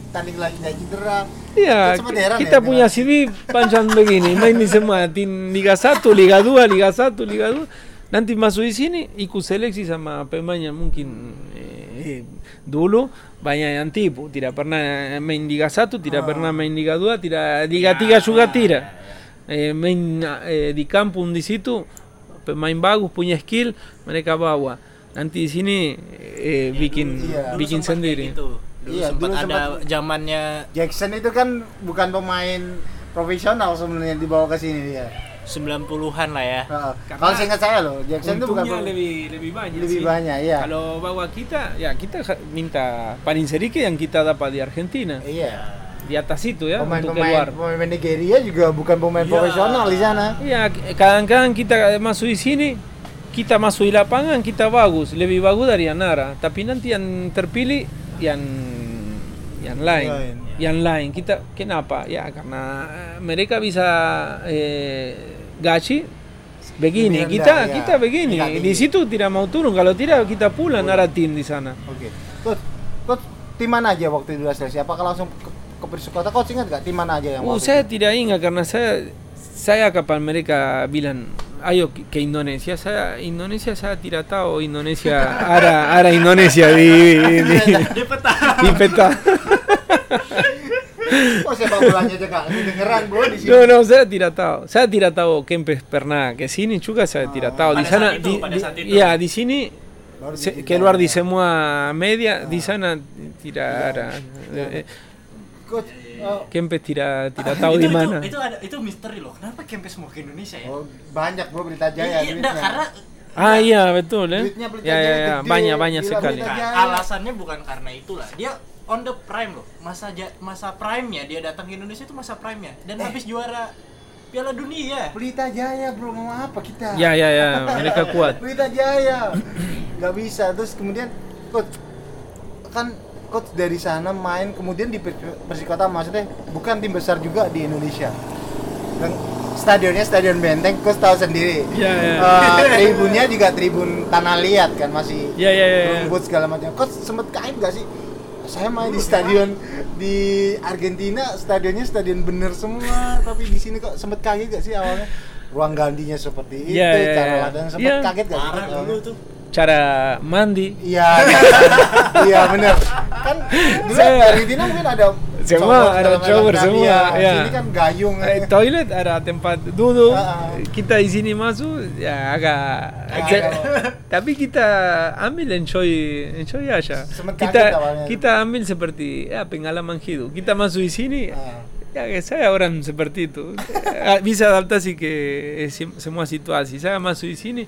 tanding lagi nggak cedera. Iya, kita ya, punya dengan- CV panjang begini, main di semua tim Liga 1, Liga 2, Liga 1, Liga 2. Nanti masuk di sini ikut seleksi sama pemain yang mungkin eh, dulu banyak yang tipu, tidak pernah main Liga 1, tidak pernah main Liga 2, tidak Liga 3 juga tidak. Eh, main eh, di kampung di situ pemain bagus punya skill mereka bawa. Nanti di sini eh, bikin iya. bikin sendiri. Gitu. Dulu Iya, sempat dulu ada sempat- zamannya Jackson itu kan bukan pemain profesional sebenarnya dibawa ke sini dia. 90-an lah ya. Heeh. Kalau seingat saya loh, Jackson itu bukan lebih lebih banyak lebih sih. banyak ya. Kalau bawa kita, ya kita minta paling sedikit yang kita dapat di Argentina. Iya. Di atas itu ya untuk keluar. Pemain-pemain pemain Nigeria juga bukan pemain Iya. profesional di sana. Iya, kadang-kadang kita masuk di sini, kita masuk di lapangan, kita bagus, lebih bagus dari yang Nara. Tapi nanti yang terpilih yang yang lain, Lain. yang lain. Kita kenapa? Ya karena eh, mereka bisa eh, gaji begini, Lebih kita ya. kita begini. Di situ tidak mau turun. Kalau tidak kita pulang Nara tim di sana. Oke. Coach, coach tim mana aja waktu itu seleksi? Apakah langsung ke, ke Persikota? Coach ingat gak tim mana aja yang Uh, saya itu? tidak ingat karena saya saya kapan mereka bilang ke Indonesia saya Indonesia saya tidak tahu Indonesia ada ada Indonesia di di, Di. Peta. di peta. Oh bolanya bro di sini. no no saya tidak tahu saya tidak tahu Kempes pernah ke sini juga saya tidak tahu di Pada sana saat itu, di, pada di- saat itu. ya di sini se- di- keluar di semua media di sana tidak ada Eh, Coach, oh, Kempes tidak tidak tahu itu, di mana Itu, itu ada itu misteri loh. Kenapa Kempes mau ke Indonesia ya? oh, banyak bro berita Iya, jaya iya, duitnya. enggak, karena ah iya betul ya Duitnya ya ya Jaya ya gede, banyak banyak sekali Nah, alasannya bukan karena itulah. Dia on the prime loh. Masa ja- masa prime-nya dia datang ke Indonesia itu masa prime-nya dan Eh. habis juara Piala Dunia. Pelita Jaya bro mau apa kita? Ya ya ya, mereka kuat. Pelita Jaya nggak bisa terus kemudian coach kan coach dari sana main kemudian di Per- Persikota maksudnya bukan tim besar juga di Indonesia. Dan stadionnya stadion Benteng, coach tahu sendiri. Iya, iya. Eh, tribunnya juga tribun tanah liat kan masih Iya, iya, iya. rumput segala macam. Coach sempet kaget gak sih? Saya main di stadion di Argentina, stadionnya stadion bener semua, tapi di sini kok sempet kaget gak sih awalnya? Ruang gantinya seperti itu, Iya, iya, cara iya. latihan sempet Iya. kaget gak sih? Parah dulu tuh. Cara mandi. Iya, iya bener. Kan dulu Saya- Argentina mungkin ada Semua ada shower semua, iya. ya. Sini kan gayung. Eh, toilet ada tempat duduk. Ah, ah. Kita di sini masuk ya agak Agak. tapi kita ambil enjoy enjoy aja. Kita awalnya. kita ambil seperti ya pengalaman hidup. Kita masuk di sini Ah. ya saya orang seperti itu. Eh, Bisa adaptasi ke eh, sem- semua situasi. Saya masuk di sini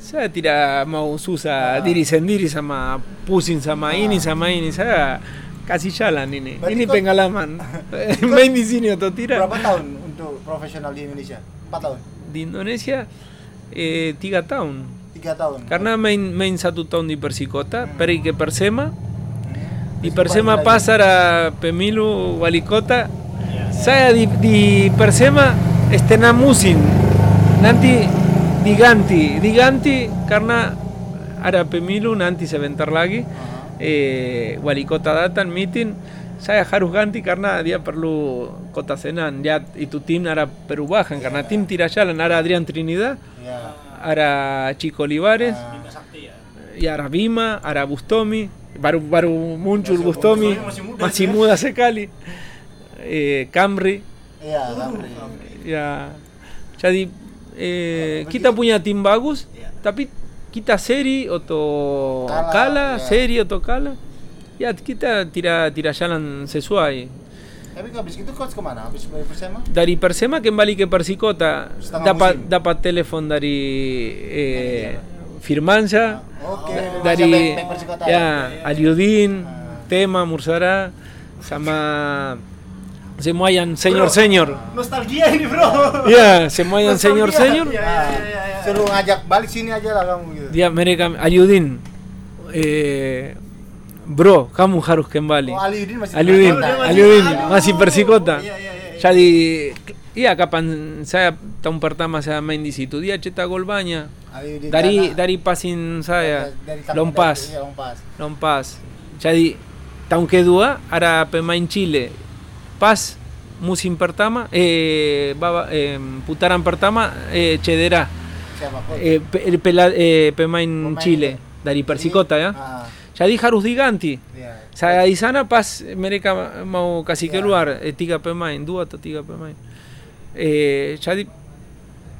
saya tidak mau susah Ah. diri sendiri sama pusing sama ini sama ini. Saya kasih jalan ini. Berarti ini pengalaman. Main di sini atau tidak? Berapa tahun untuk profesional di Indonesia? 4 tahun. di Indonesia eh, tiga tahun 3 tahun. karena main main satu tahun di Persikota pergi ke Persema di Persema pasar a Pemilu Wali Kota saya di, di Persema estena musim nanti Diganti, Diganti, carna arapemilu, nanti sebentarlagi, eh, walikota datan, mitin, saya harus ganti karena dia perlu kota senan, ya itu tim nara perubahan, karena tim tirayalan nara Adrián Trinidad, ara Chico Olivares, y ara Bima, ara Bustomi, baru, baru Munchur Bustomi, Masimuda Secali, eh, Camry, ya, ya, ya, eh, kita punya tim bagus tapi kita seri atau Kalah, kala ya. seri atau kala ya kita tidak tidak jalan sesuai Tapi habis itu coach kemana? Habis dari Persema? dari Persema kembali ke Persikota dapat musim. dapat telepon dari eh, Firmansyah Oke. dari ya Aliudin, Ah. Tema Mursara sama semua yang senior senior. Nostalgia ini, Bro. Ya, semua yang senior senior. Iya, Ah, iya, iya, iya. Suruh ngajak balik sini aja lah kamu gitu. Dia mereka Aliudin, eh, bro, kamu harus kembali. Oh, Aliudin masih Aliudin. Aliudin masih Persikota. Iya, iya, iya. Jadi, iya kapan saya tahun pertama saya main di situ dia cetak gol banyak. Dari dari passing saya, dari kampung- lompas. dari- iya, lompas. lompas. Jadi tahun kedua ada pemain Chile. Paz Musimpertama, eh, baba, eh, Putaran Pertama, eh, Chedera, eh, pe, pela, eh, Pemain Chile, Dari Persicota, ¿ya? Ya di Harus Diganti, yeah. Sagadizana Paz Mereka Mau Casiqueluar, yeah. Tiga Pemain, Duato Tiga Pemain. Eh, ya di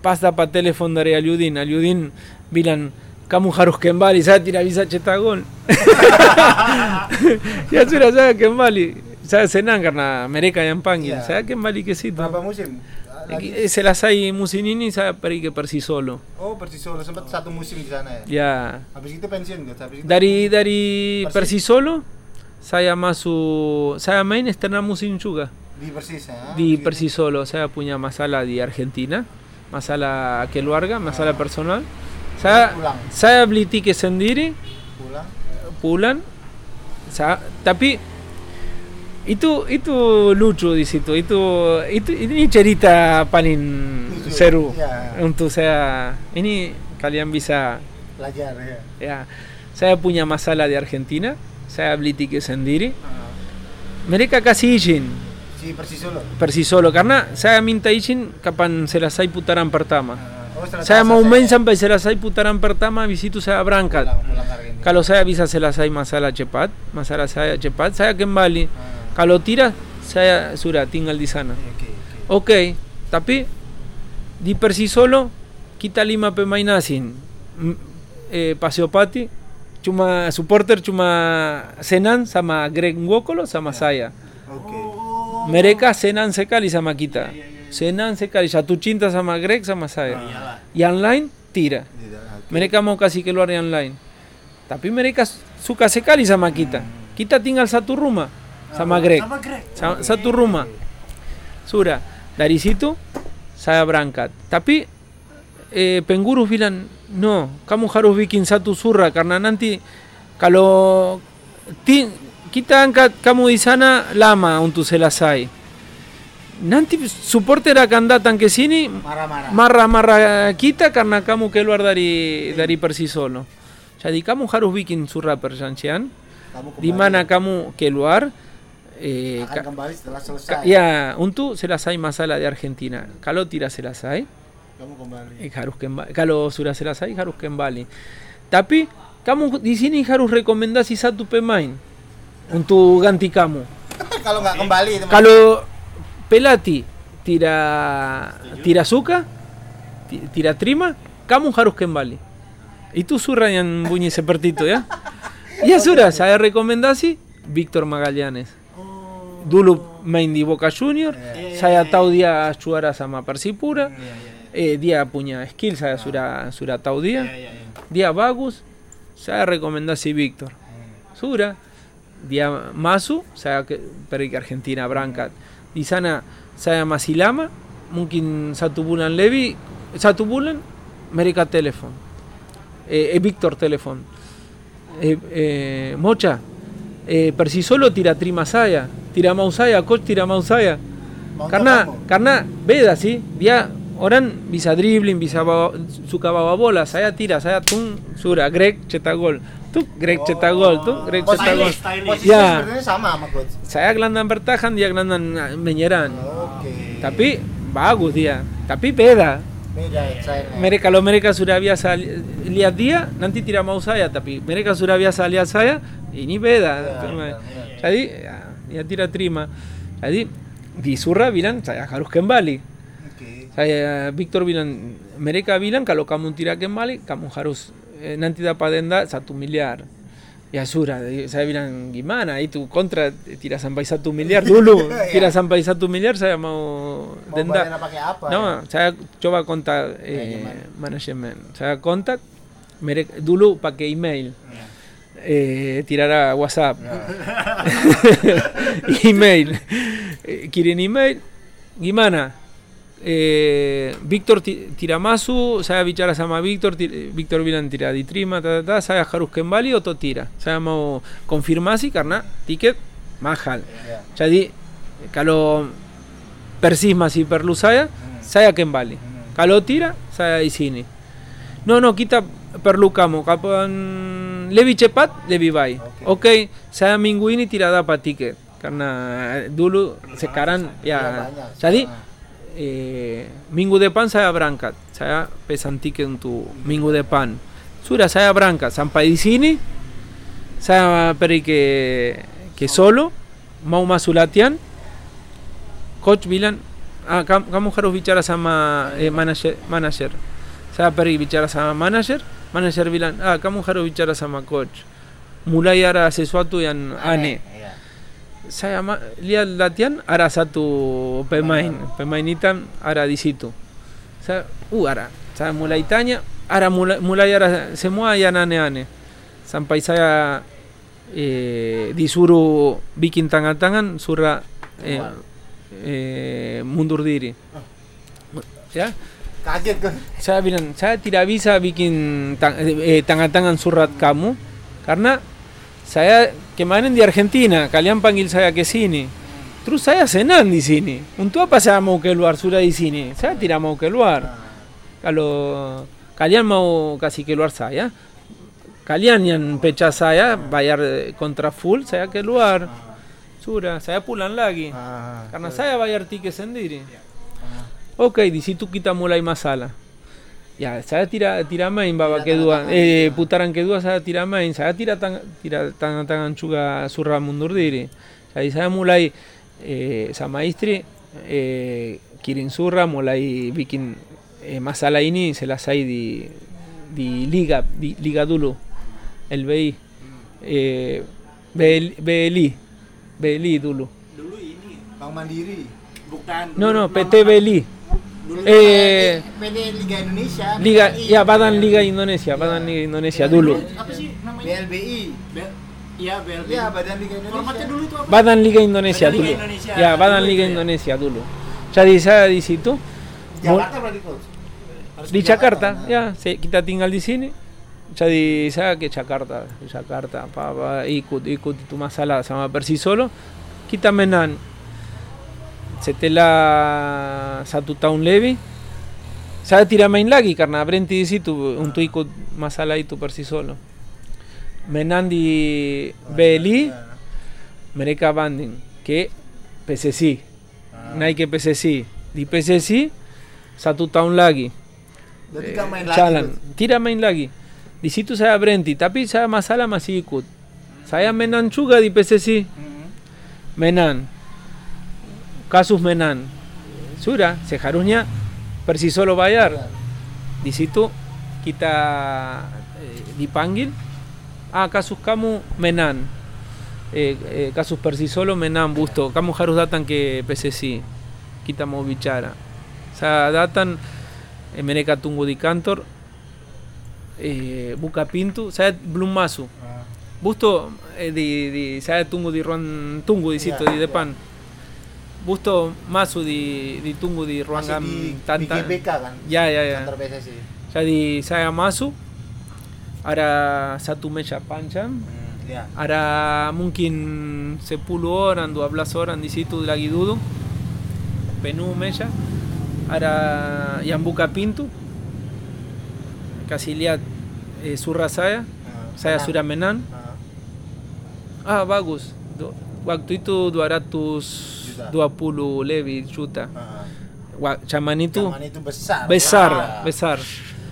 Paz da pa teléfono de Aliudin, Aliudin, Vilan. Camu Harus Kembali, ya tira visa chetagón. ya se la Kembali. Saya senang karena mereka yang panggil. Ya. Saya kembali ke situ. Berapa musim? Ah, Lagi. Selesai musim ini saya pergi ke Persisolo. Oh, Persisolo sempat satu musim di sana ya. Ya. Habis itu pensiun coach. Habis itu Dari dari Persis. Persisolo saya masuk saya main external musim juga. di Persis ya. di Gitu. Persisolo saya punya masalah di Argentina masalah keluarga masalah personal saya Pulang. saya beli tiket sendiri Pulang. pulang sa- tapi itu itu lucu di situ itu itu ini cerita paling seru ya. untuk saya ini kalian bisa Belajar ya. ya saya punya masalah di Argentina saya beli tiket sendiri Ah, mereka kasih izin si Persisolo. Persisolo karena saya minta izin kapan selesai putaran pertama. Ah, oh, Saya mau main sampai selesai putaran pertama, habis itu saya berangkat. pulang, pulang. Kalau saya bisa selesai masalah cepat, masalah saya cepat, saya kembali. Ah, Kalau tidak, saya sudah tinggal di sana. Oke, oke. Oke, tapi di Persisolo kita lima pemain asing. M- Eh, Paseo Pati, cuma supporter cuma Senan sama Greg Ngokolo sama saya. Oke. Mereka senang sekali sama kita. Senang sekali. Satu cinta sama Greg sama saya. Yang lain oke. Mereka mau kasih keluar yang lain. Tapi mereka suka sekali sama kita. Kita tinggal satu rumah sama Greg. Sa- Satu rumah. Dari situ saya berangkat. Tapi eh, pengurus bilang, no, kamu harus bikin satu surah karena nanti kalau tim kita angkat kamu di sana lama untuk selesai. Nanti supporter akan datang ke sini Marah-marah. kita karena kamu keluar dari dari Persisolo. Jadi kamu harus bikin surat perjanjian di mana kamu keluar eh, Ya, untu zelazai masala de Argentina, Calo tira se las hay. Eh, Calo kalotira zelazai, kalosura zelazai, jaruzken bali. Tapi, kamu di sini harus rekomendasi satu pemain untuk ganti kamu. Kalau nggak kembali. Kalau Pelati tira tira suka, tira terima, kamu harus kembali. Itu surah yang bunyi seperti itu ya. Ya sudah, saya rekomendasi Víctor Magallanes. Dulu main di Boca Junior, saya tahu dia juara sama Persipura. Eh, dia punya skill, saya sudah sudah tahu dia. Dia bagus. Saya rekomendasi Víctor. Sudah. Dia masuk, saya pergi Argentina berangkat. Di sana saya masih lama, mungkin satu bulan lebih, satu bulan mereka telepon. Eh, eh, Víctor telepon. Eh, eh, Mocha, eh, per si solo tira trimasaya, tira mausaya, coach tira mausaya. Carná, carná, veda, ¿sí? Día, oran, visa dribbling, visa su sucababola, saya tira, saya tum, sura, greg, chetagol. Tú, greg, chetagol, tú, greg, chetagol. Ya. Saya glandan bertahan, dia glandan menyeran. Tapi, bagus dia. Tapi beda. Mereka kalau mereka sudah biasa li- lihat dia, nanti tidak mau saya, tapi mereka sudah biasa lihat saya, ini beda. Ya. Jadi ya, ya tidak terima. Jadi di surah bilang saya harus kembali. Oke. Saya Victor bilang, mereka bilang kalau kamu tidak kembali, kamu harus eh, nanti dapat denda satu miliar y Azura, Sabiran Guimana, ahí tu contra tira San Paisatu miliar, dulu, tira San Paisatu miliar, saya mau denda. No, saya coba kontak eh, manajemen. Saya kontak mereka dulu pakai email. Eh, tirar a WhatsApp. email. quieren email, Guimana, eh, Víctor Tiramasu, sabe bichar sama Víctor, Víctor Vilan Tiraditrima, ta, ta, ta, sabe Haruskembali o Totira. Sabemos confirmasi, carna, ticket, majal. Ya di, calo persismas y perlusaya, sabe Kembali. Calo tira, sabe Isini. No, no, quita perlucamo, capan levichepat, levivai. Ok, sabe minguini tirada pa ticket. Carna, dulu, secaran, ya. Ya di, eh, minggu depan saya berangkat. Saya pesan tiket untuk minggu depan. Sudah saya berangkat. Sampai di sini, saya pergi ke, ke solo, mau masuk latihan. Coach bilang, ah, kam- kamu harus bicara sama eh, manager, manager. Saya pergi bicara sama manager, manager bilang, ah, kamu harus bicara sama coach. Mulai ada sesuatu yang aneh. Saya lihat latihan ada satu pemain, pemain hitam ada di situ. Saya, uh, ada. Saya mulai tanya, ada mulai, mulai ada semua yang aneh-aneh. Sampai saya eh, disuruh bikin tangan-tangan surat eh, eh, mundur diri. Ya, Kaget kan? saya bilang saya tidak bisa bikin tang- eh, tangan-tangan surat kamu karena saya kemarin di Argentina kalian panggil saya ke sini terus saya senang di sini untuk apa saya mau keluar sudah di sini saya tidak mau keluar kalau kalian mau kasih keluar saya kalian yang pecah saya bayar eh, kontra full saya keluar sudah saya pulang lagi Ah, karena saya bayar tiket sendiri. Oke, di situ kita mulai masalah. Ya, zagatira tiramain babakeduan, e, eh, putaran kedua zagatiramain, zagatira tan, tira, tan, tan antxuga zurra mundurdiri. Zai, zai mulai, e, zamaiztri, e, kirin zurra, mulai eh, eh, bikin e, mazalaini, zela zai di, di liga, di, liga dulu, el behi, e, beheli, beheli, dulu. Dulu ini, Mandiri, bukan. No, no, PT Beheli. Dulu Eh, PT Liga Indonesia. Liga, BLI. ya Badan Liga Indonesia, Badan Liga Indonesia dulu. apa sih namanya? BLBI. Iya, BLB. Iya, Badan Liga Indonesia. Formatnya dulu itu apa? Badan Liga Indonesia Badan Liga dulu. Indonesia. Ya, Badan Liga ya. Indonesia dulu. Jadi saya di situ Jakarta berarti coach. Di Jakarta, ya, kita tinggal di sini. jadi saya ke Jakarta Jakarta apa, apa ikut ikut itu masalah sama Persis solo kita menang zetela zatuta un lebe. Zatira mainlagi, karna brenti dizitu untuiko masalaitu per si solo. Menandi beli, mereka banding, que PCC. Nike PCC. Di PCC, zatuta un lagi. Eh, Chalan, tira mainlagi. Dizitu saya brenti, tapi saya masala masih ikut. Saya menan juga di PCC. Menan. Casus menan, sura, se jaruña, si solo bayar. Disitu, kita eh, dipanggil, ah, casus camu menan. Eh, eh, casus persisolo menan busto, camu jarus datan que PCC, kita mau bicara. Sa datan meneka tungu di cantor, buca pintu, sa blumasu. Ah. Busto di, di, sa tungu di ron tungu, di de pan busto masuk di, di tunggu di ruangan di, di tanta GBK kan? ya ya ya. Kantor PSSI. jadi saya masuk ada satu meja panjang Hmm, ya. ada mungkin 10 orang 12 orang di situ lagi duduk penuh meja ada yang buka pintu. Kasih lihat eh, surah saya saya menang. sudah menang Ah, ah bagus. Waktu itu 220 lebih juta ah. Wa- zaman itu Zaman itu besar. besar Wah. besar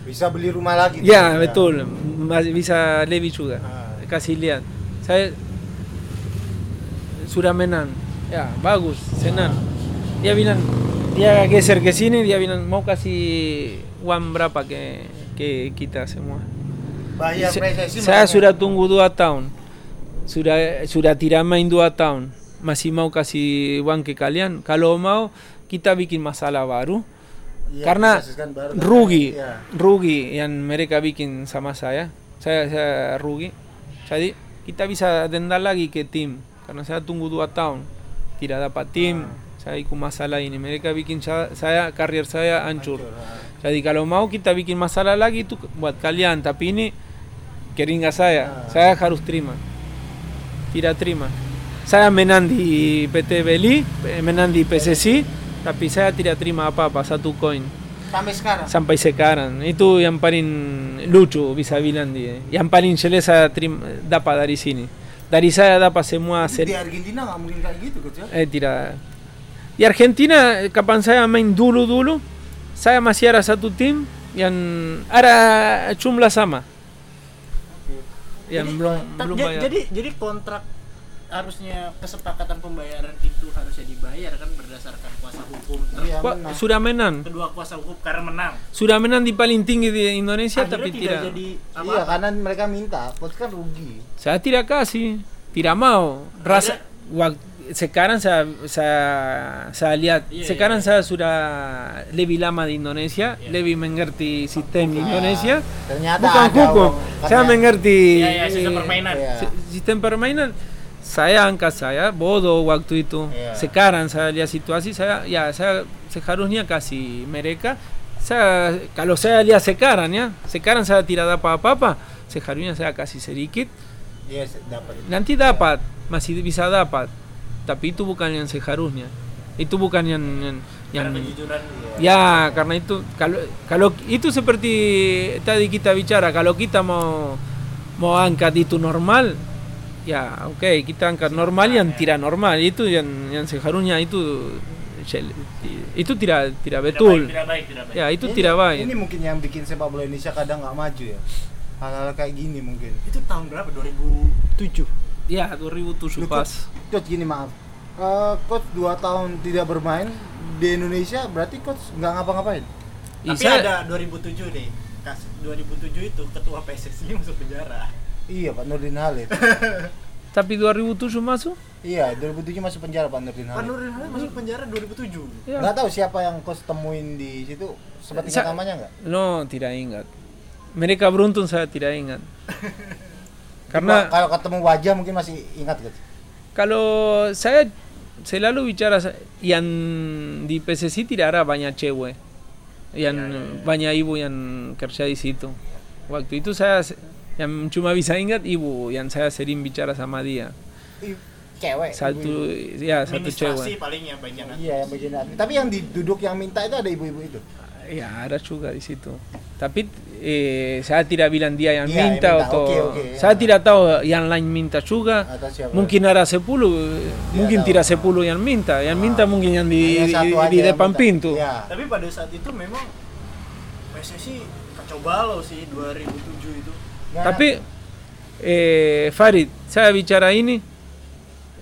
Bisa beli rumah lagi. ya tuh. betul Mas- bisa lebih juga Ah. kasih lihat saya sudah menang ya bagus senang dia bilang dia geser ke sini dia bilang mau kasih uang berapa ke ke kita semua Bayar saya makanya. sudah tunggu dua tahun sudah sudah tidak main dua tahun masih mau kasih uang ke kalian kalau mau kita bikin masalah baru. Iya, karena baru rugi Iya. rugi yang mereka bikin sama saya. Saya saya rugi. Jadi kita bisa dendam lagi ke tim karena saya tunggu dua tahun. Tidak dapat tim. Ah. saya ikut masalah ini. Mereka bikin sa- saya karir saya hancur. Hancur, ah. jadi kalau mau kita bikin masalah lagi itu buat kalian. Tapi ini keringat saya. Ah. saya harus terima. Tidak terima saya menang di PT Beli eh, menang di PSSI tapi saya tidak terima apa-apa satu koin. Sampai sekarang. sampai sekarang. Itu yang paling lucu bisa bilang dia. Yang paling jelas saya terima, dapat dari sini. Dari saya dapat semua Di Argentina nggak mungkin kayak gitu ya. eh tidak. Di Argentina kapan saya main dulu dulu saya masih ada satu tim yang ada jumlah sama. Yang belum belum bayar Jadi jadi kontrak harusnya kesepakatan pembayaran itu harusnya dibayar kan berdasarkan kuasa hukum. Iya, Wah, menang. sudah menang kedua kuasa hukum karena menang. sudah menang di paling tinggi di Indonesia Akhirnya tapi tidak, jadi apa? Iya, karena mereka minta, coach kan rugi. saya tidak kasih tidak mau rasa wak- sekarang saya saya saya lihat Iya, sekarang iya. saya sudah lebih lama di Indonesia Iya. lebih mengerti sistem di Indonesia Ternyata bukan hukum saya mengerti Iya, iya, sistem permainan. Iya. si- sistem permainan saya angkat saya bodoh waktu itu Iya. sekarang saya lihat situasi saya ya saya seharusnya kasih mereka saya kalau saya lihat sekarang ya sekarang saya tidak dapat apa-apa seharusnya saya kasih sedikit Iya, dapat. nanti dapat masih bisa dapat tapi itu bukan yang seharusnya itu bukan yang yang, yang kejujuran. ya karena itu kalau kalau itu seperti tadi kita bicara kalau kita mau mau angkat itu normal ya oke kita angkat normal yang tidak normal itu yang yang seharusnya itu itu tidak tidak betul Tidak baik, tidak baik. ya itu Ini- tidak baik Ini mungkin yang bikin sepak bola Indonesia kadang nggak maju ya. Hal-hal kayak gini mungkin. Itu tahun berapa? 2007. ya 2007 Loh, pas coach, coach gini maaf. Eh, coach 2 tahun tidak bermain di Indonesia berarti coach nggak ngapa-ngapain. Ih, Tapi saya- ada 2007 deh. Kas 2007 itu ketua PSSI masuk penjara. Iya Pak Nurdin Halid. tapi 2007 masuk iya 2007 masuk penjara Pak Nurdin Pak Halid. Nurdin Halid masuk penjara 2007. ya. Nggak tahu siapa yang coach temuin di situ. Seperti Sa- namanya nggak? No, tidak ingat. Mereka beruntung saya tidak ingat. Karena kalau ketemu wajah mungkin masih ingat coach. kalau saya selalu bicara yang di PSSI tidak ada banyak cewek. Yang Ya, ya, ya. banyak ibu yang kerja di situ. waktu itu saya yang cuma bisa ingat ibu yang saya sering bicara sama dia I- cewek satu ibu-ibu. ya satu cewek paling ya bagian iya yang bagian admin. tapi yang duduk yang minta itu ada ibu-ibu itu ya ada juga di situ tapi eh, saya tidak bilang dia yang yang minta minta. atau oke, saya ya. tidak tahu yang lain minta juga mungkin ada 10 mungkin tidak 10 yang minta yang minta mungkin yang di, di, yang depan minta. pintu Iya. Tapi pada saat itu memang PSSI kacau balau sih 2007 itu. Nggak- Tapi eh, Farid, saya bicara ini.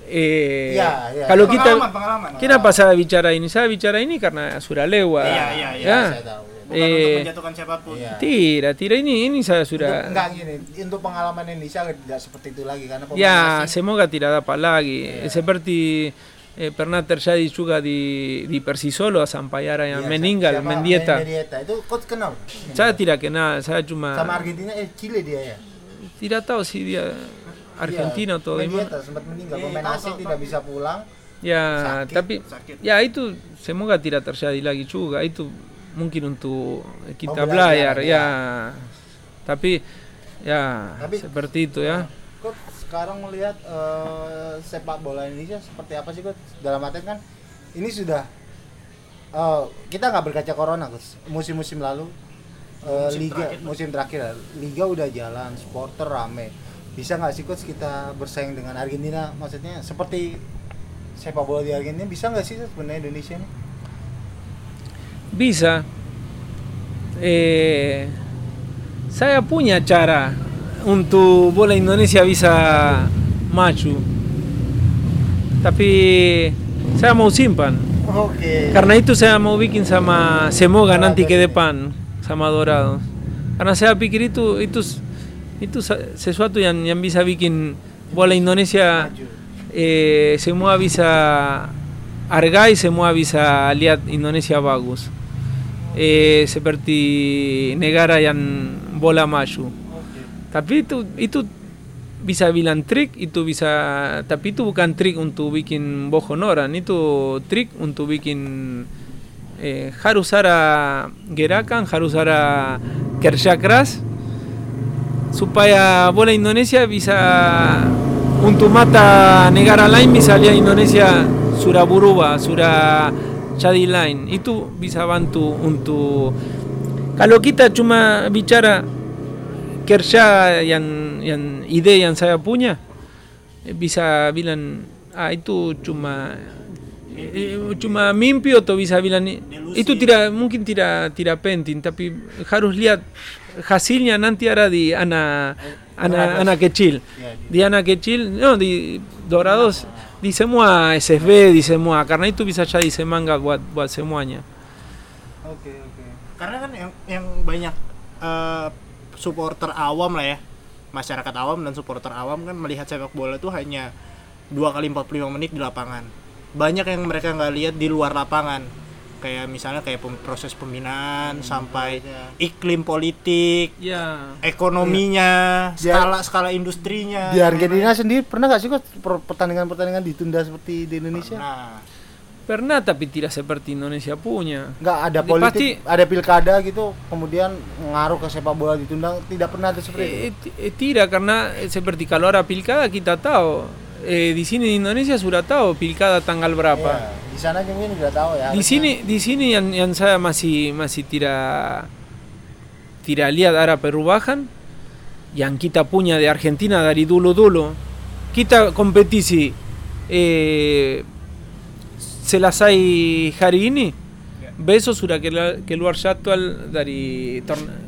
Eh, Iya, iya. Kalau kita, Pengalaman, pengalaman. kenapa saya bicara ini? Saya bicara ini karena sudah lewat. Iya, iya, iya, Ya. saya tahu Bukan untuk Eh, menjatuhkan siapa pun. Iya. Tidak, tidak ini ini saya Untuk- sudah. enggak gini untuk pengalaman Indonesia tidak seperti itu lagi karena Ya, semoga tidak dapat lagi. Iya. Seperti eh, per una di di, solo a San Paiara Meninga, Mendieta. Mendieta. Tu tira che na, sa giuma. Sama Argentina e Chile. Tira Argentina atau Mendieta sempat meninggal. Ya, sakit, tapi ya itu semoga tidak terjadi lagi juga. Itu mungkin untuk kita belajar, belajar ya. ya. Tapi ya tapi, seperti ya. Sekarang melihat eh, sepak bola Indonesia seperti apa sih coach dalam artian kan ini sudah eh, kita nggak berkaca corona coach musim-musim lalu eh, Musim liga terakhir, musim terakhir liga udah jalan supporter rame. Bisa nggak sih coach kita bersaing dengan Argentina? Maksudnya seperti sepak bola di Argentina bisa nggak sih Coach, sebenarnya Indonesia nih Bisa. Eh, saya punya cara untuk bola Indonesia bisa maju. Tapi saya mau simpan. oke Karena itu saya mau bikin sama Semoga Dorado nanti ke depan sama Dorado. Karena saya pikir itu itu itu sesuatu yang yang bisa bikin bola Indonesia eh, semua bisa hargai, semua bisa lihat Indonesia bagus. Eh, seperti negara yang bola maju. Tapi itu itu bisa bilang trik, itu bisa tapi itu bukan trik untuk bikin bohonoran, itu trik untuk bikin eh, harus ada gerakan, harus ada kerja keras supaya bola Indonesia bisa untuk mata negara lain bisa lihat Indonesia sudah berubah, sudah jadi lain. Itu bisa bantu untuk kalau kita cuma bicara kerja yang yang ide yang saya punya eh, bisa bilang ah itu cuma eh, cuma mimpi atau bisa bilang itu tidak mungkin tidak tidak penting tapi harus lihat hasilnya nanti ada di anak anak anak kecil. Ya, di- anak kecil no di dorados di semua SSB di semua karena itu bisa jadi semangat buat buat semuanya. Oke oke. Karena kan yang yang banyak eh, supporter awam lah ya. Masyarakat awam dan supporter awam kan melihat sepak bola itu hanya dua kali 45 menit di lapangan. Banyak yang mereka nggak lihat di luar lapangan. Kayak misalnya kayak pem- proses pembinaan sampai iya. iklim politik, ya ekonominya, Dia- skala skala industrinya. di Argentina sendiri pernah nggak sih kok pertandingan-pertandingan ditunda seperti di Indonesia Nah, pernah tapi tidak seperti Indonesia punya. Nggak ada Jadi politik pasti- ada pilkada gitu kemudian ngaruh ke sepak bola ditunda tidak pernah ada seperti itu. Eh, ti- eh, tidak karena seperti kalau ada pilkada kita tahu. Eh, di sini di Indonesia sudah tahu pilkada tanggal berapa. Iya, di sana mungkin nggak tahu ya di sini di sini yang yang saya masih masih tidak tidak lihat ada perubahan. Yang kita punya di Argentina dari dulu dulu kita kompetisi eh, se las Selasai Harini. Beso zura keluar jatual dari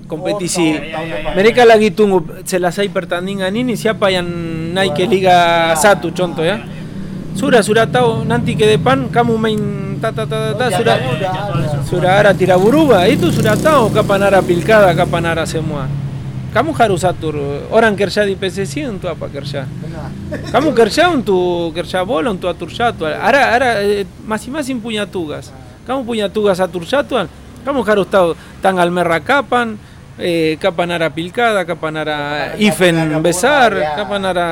kompetisi. Mereka lagi tunggu Selasai pertandingan ini siapa yang naik ke Liga 1 contoh ya. Sura sura tahu nanti ke pan kamu main ta ta ta ta, ta sura sura ara tiraburuba itu sudah tahu kapan ara pilkada kapan ara semua kamu harus atur orang kerja di PSSI untuk apa kerja kamu kerja untuk kerja bola untuk atur jadwal. Ada ada eh, masing-masing punya tugas. Kamu punya tugas atur jadwal. Kamu harus tahu tanggal merah kapan eh, kapan ada pilkada kapan bola, besar kapan ada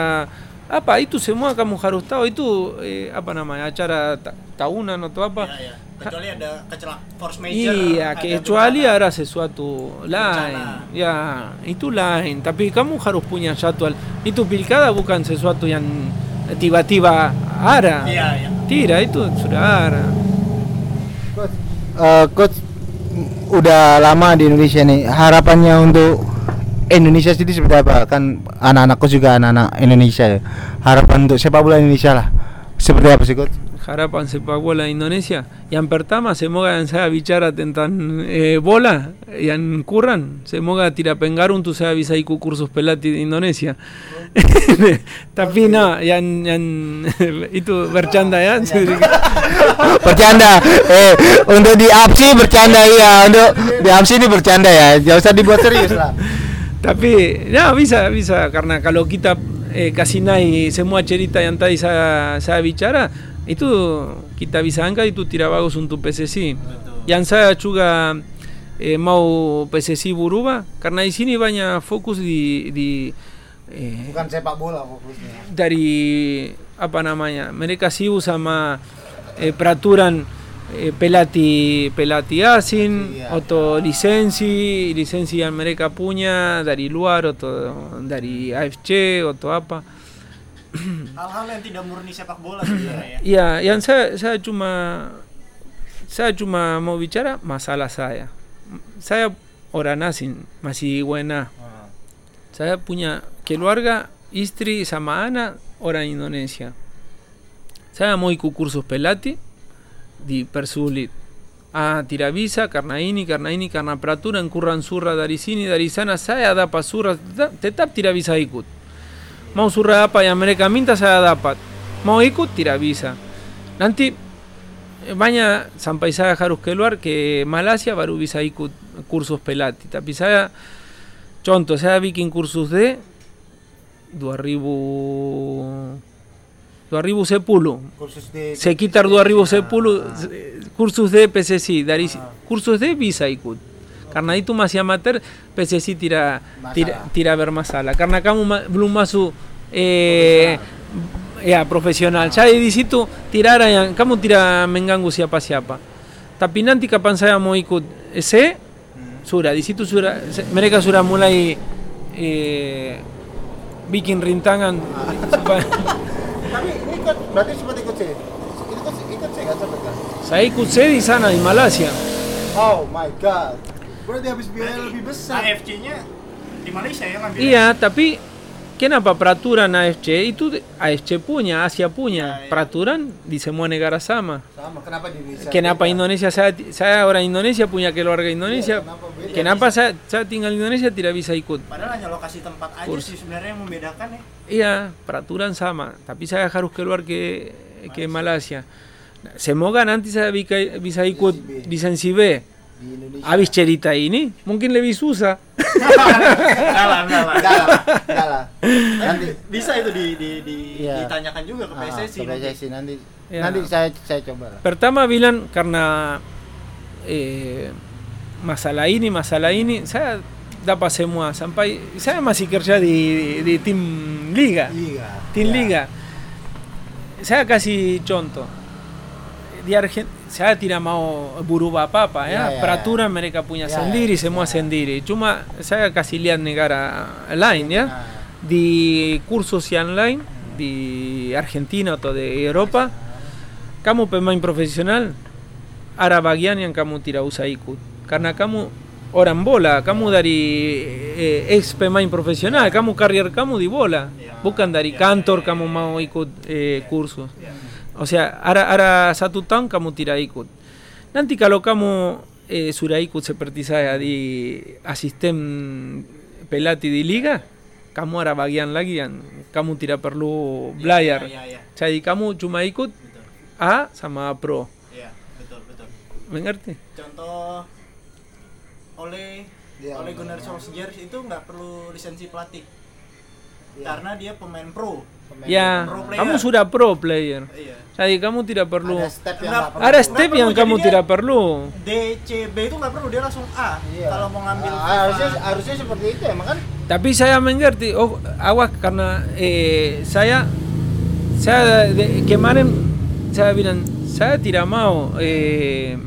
apa itu semua kamu harus tahu itu eh, apa namanya acara ta- tahunan atau apa Ya, ya. Kecuali ada kecelak force major. Iya, ada kecuali bencana. ada sesuatu lain. Bencana. Ya, itu lain. Tapi kamu harus punya jadwal. Itu pilkada bukan sesuatu yang tiba-tiba ada. Iya, iya. Tidak, itu sudah ada. Coach, eh, coach udah lama di Indonesia nih. Harapannya untuk Indonesia sendiri seperti apa? Kan anak-anak coach juga anak-anak Indonesia ya. Harapan untuk sepak bola Indonesia lah. Seperti apa sih coach? Harapan sepak bola Indonesia. Yang pertama, semoga yang saya bicara tentang eh, bola, yang kurang, semoga tidak pengaruh untuk saya bisa ikut kursus pelatih di Indonesia. Tapi no, yang, yang itu bercanda ya. bercanda. Eh, untuk di APSI bercanda iya, untuk di APSI ini bercanda ya. Jangan usah dibuat serius lah. Tapi ya bisa bisa karena kalau kita eh, kasih naik semua cerita yang tadi saya saya bicara itu kita bisa angkat itu tidak bagus untuk PSSI. Yang saya juga eh, mau PSSI berubah karena di sini banyak fokus di di eh, Bukan sepak bola fokusnya. dari apa namanya mereka sibuk sama eh, peraturan eh, pelatih asing Iya. atau lisensi lisensi yang mereka punya dari luar atau dari AFC atau apa. Hal-hal yang tidak murni sepak bola sebenarnya ya. ya yang saya saya cuma saya cuma mau bicara masalah saya saya orang asing masih buena saya punya keluarga istri sama anak orang Indonesia. Saya mau ikut kursus pelatih di Persulit. A Tiravisa, Carnaini, Carnaini, Carnapratura, Encurranzurra, Darisini, Darisana, Saya, Dapa, Surra, Tetap, Tiravisa, Ikut. Mau Surra, Dapa, Yamereca, Minta, Saya, Dapa. Mau Ikut, Tiravisa. Nanti, eh, baina Zampaizaga, Jaruskeluar, que Malasia, Barubisa, Ikut, cursos pelati. Tapizaga, Chonto, Saya, Viking, cursus de. Duarribu. 2010 Kursus di sekitar 2010 eh, kursus de PSSI dari kursus de bisa ikut karena itu masih amatir PSSI tidak tidak tidak bermasalah karena kamu belum masuk eh, ya profesional. Saya di situ tidak ada yang kamu tidak mengganggu siapa siapa. Tapi nanti kapan saya mau ikut ese sudah di situ sudah mereka sudah mulai eh, bikin rintangan. Supaya- Tapi ini ikut berarti sempat ikut sih. Ikut ikut sih nggak sempat kan? saya ikut saya di sana di Malaysia Oh my god. Berarti habis biaya lebih besar. AFC-nya di Malaysia ya ngambil. Iya, tapi ¿Qué napa praturan a este? Y tú a este puña, hacia puña, ah, eh. praturan, dice Muene Garasama. Que napa Indonesia, ¿sabes ahora Indonesia puña que lo harga Indonesia? Que napa saya tinggal Indonesia tidak bisa ikut. Padahal hanya lokasi tempat aja sih sebenarnya yang membedakan ya. Iya, peraturan sama, tapi saya harus keluar ke ke Malaysia. Semoga nanti saya bisa ikut di Sensi Di Indonesia. Habis cerita ini mungkin lebih susah. Enggak lah, enggak lah. Enggak lah. Enggak lah. Nanti Bisa itu di, di, di Iya. ditanyakan juga ke Ah, PSSI. ke PSSI nanti. Ya. Nanti saya saya coba lah. Pertama bilang karena eh, masalah ini, masalah ini, saya dapat semua sampai saya masih kerja di, di tim liga, Iya. tim liga. Saya kasih contoh. Di Argen- saya tidak mau berubah apa-apa ya, Ya, ya, peraturan mereka punya Ya, ya, sendiri, semua sendiri. Cuma saya kasih lihat negara lain ya, Ah. di kursus yang lain di Argentina atau de Eropa, kamu pemain profesional, ada bagian yang kamu tidak usah ikut. Karena kamu orang bola, kamu dari eh, ex pemain profesional, kamu karir kamu di bola, bukan dari kantor kamu mau ikut eh, kursus. O sea, ada, ada satu tahun kamu tidak ikut. Nanti kalau kamu eh, sudah ikut seperti saya di asisten pelatih di liga, kamu ada bagian lagi yang kamu tidak perlu belajar. Iya, iya. Jadi kamu cuma ikut A sama Pro. Iya, betul, betul. Mengerti? Contoh oleh oleh. Gunnar Solskjaer itu nggak perlu lisensi pelatih. Iya. Karena dia pemain pro. Pemain Ya, pro player. kamu sudah pro player. Iya. Jadi kamu tidak perlu. Ada step yang Nggak-. Ada step perlu, yang kamu dia- tidak perlu. DCB itu nggak perlu dia langsung A Iya. kalau mau ngambil Ah, FIFA. harusnya harusnya seperti itu emang kan tapi saya mengerti oh awas karena eh, saya saya de- kemarin saya bilang saya tidak mau eh,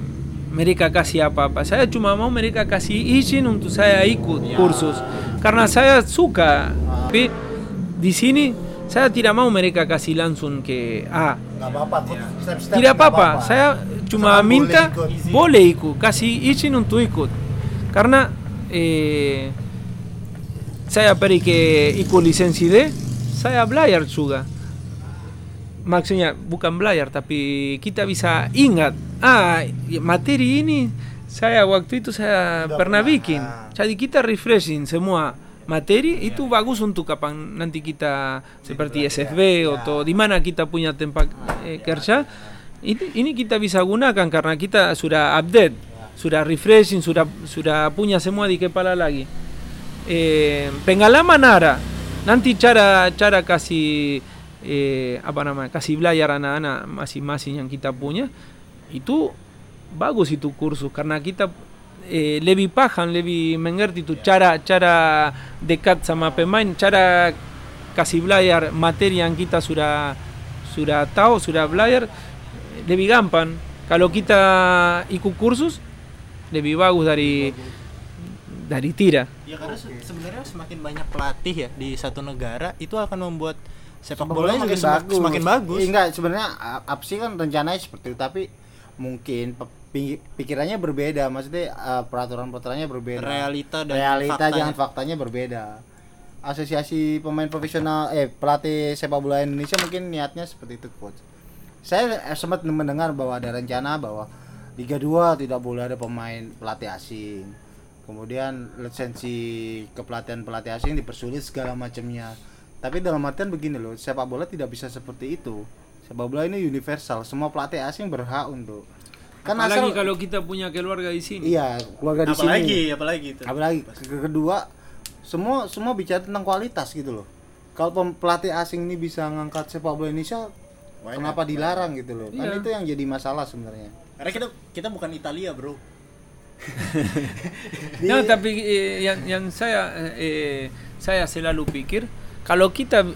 mereka kasih apa-apa saya cuma mau mereka kasih izin untuk saya ikut kursus karena saya suka tapi di sini saya tidak mau mereka kasih langsung ke ah nggak apa-apa step-step tidak apa-apa. saya cuma boleh minta ikut. boleh ikut kasih izin untuk ikut. Karena eh, saya pergi ke ikut lisensi D saya belajar juga. Maksudnya bukan belajar tapi kita bisa ingat ah materi ini saya waktu itu saya pernah bikin. Ah. jadi kita refreshing semua materi itu bagus untuk kapan nanti kita seperti SFB atau di mana kita punya tempat eh, kerja ini, ini kita bisa gunakan karena kita sudah update sudah refreshing sudah sudah punya semua di kepala lagi eh, pengalaman ada nanti cara cara kasih eh, apa namanya kasih belajar anak-anak masing-masing yang kita punya itu bagus itu kursus karena kita eh, lebih paham lebih mengerti itu cara cara dekat sama pemain cara kasih belajar materi yang kita sudah sudah tahu sudah belajar lebih gampang kalau kita ikut kursus lebih bagus dari dari tira Ya karena se- sebenarnya semakin banyak pelatih ya di satu negara itu akan membuat sepak juga semakin, semakin bagus. Enggak sebenarnya Apsi kan rencananya seperti itu tapi mungkin pe- pikirannya berbeda maksudnya uh, peraturan-peraturannya berbeda. Realita dan realita faktanya. jangan faktanya berbeda. Asosiasi pemain profesional eh pelatih sepak bola Indonesia mungkin niatnya seperti itu coach. Saya eh, sempat mendengar bahwa ada rencana bahwa Liga 2 tidak boleh ada pemain pelatih asing. Kemudian lisensi kepelatihan pelatih asing dipersulit segala macamnya. Tapi dalam artian begini loh sepak bola tidak bisa seperti itu. Sepak bola ini universal semua pelatih asing berhak untuk kan apalagi asal kalau kita punya keluarga di sini. Iya keluarga di sini. Apalagi apalagi itu. apalagi. Ke- kedua semua semua bicara tentang kualitas gitu loh. Kalau pelatih asing ini bisa ngangkat sepak bola Indonesia Why kenapa not? dilarang gitu loh? Kan Iya. itu yang jadi masalah sebenarnya. Karena kita kita bukan Italia, Bro. No, tapi eh, yang, yang saya eh, saya selalu pikir kalau kita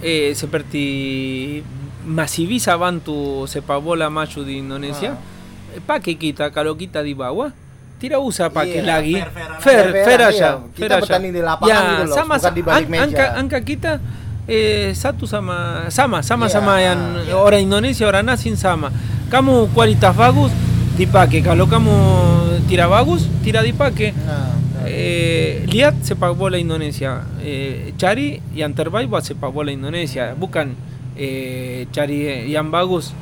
eh, seperti masih bisa bantu sepak bola maju di Indonesia, eh, pakai kita kalau kita di bawah tidak usah pakai Iya, lagi fair fair Fair-fairan, aja iya. Kita fair aja. bertanding di lapangan ya, gitu loh, sama bukan di balik ang- meja. angka angka kita eh, satu sama sama sama Iya, sama yang orang Indonesia orang asing sama kamu kualitas bagus dipakai kalau kamu tidak bagus tidak dipakai nah, eh, lihat sepak bola Indonesia eh, cari yang terbaik buat sepak bola Indonesia bukan eh, cari yang bagus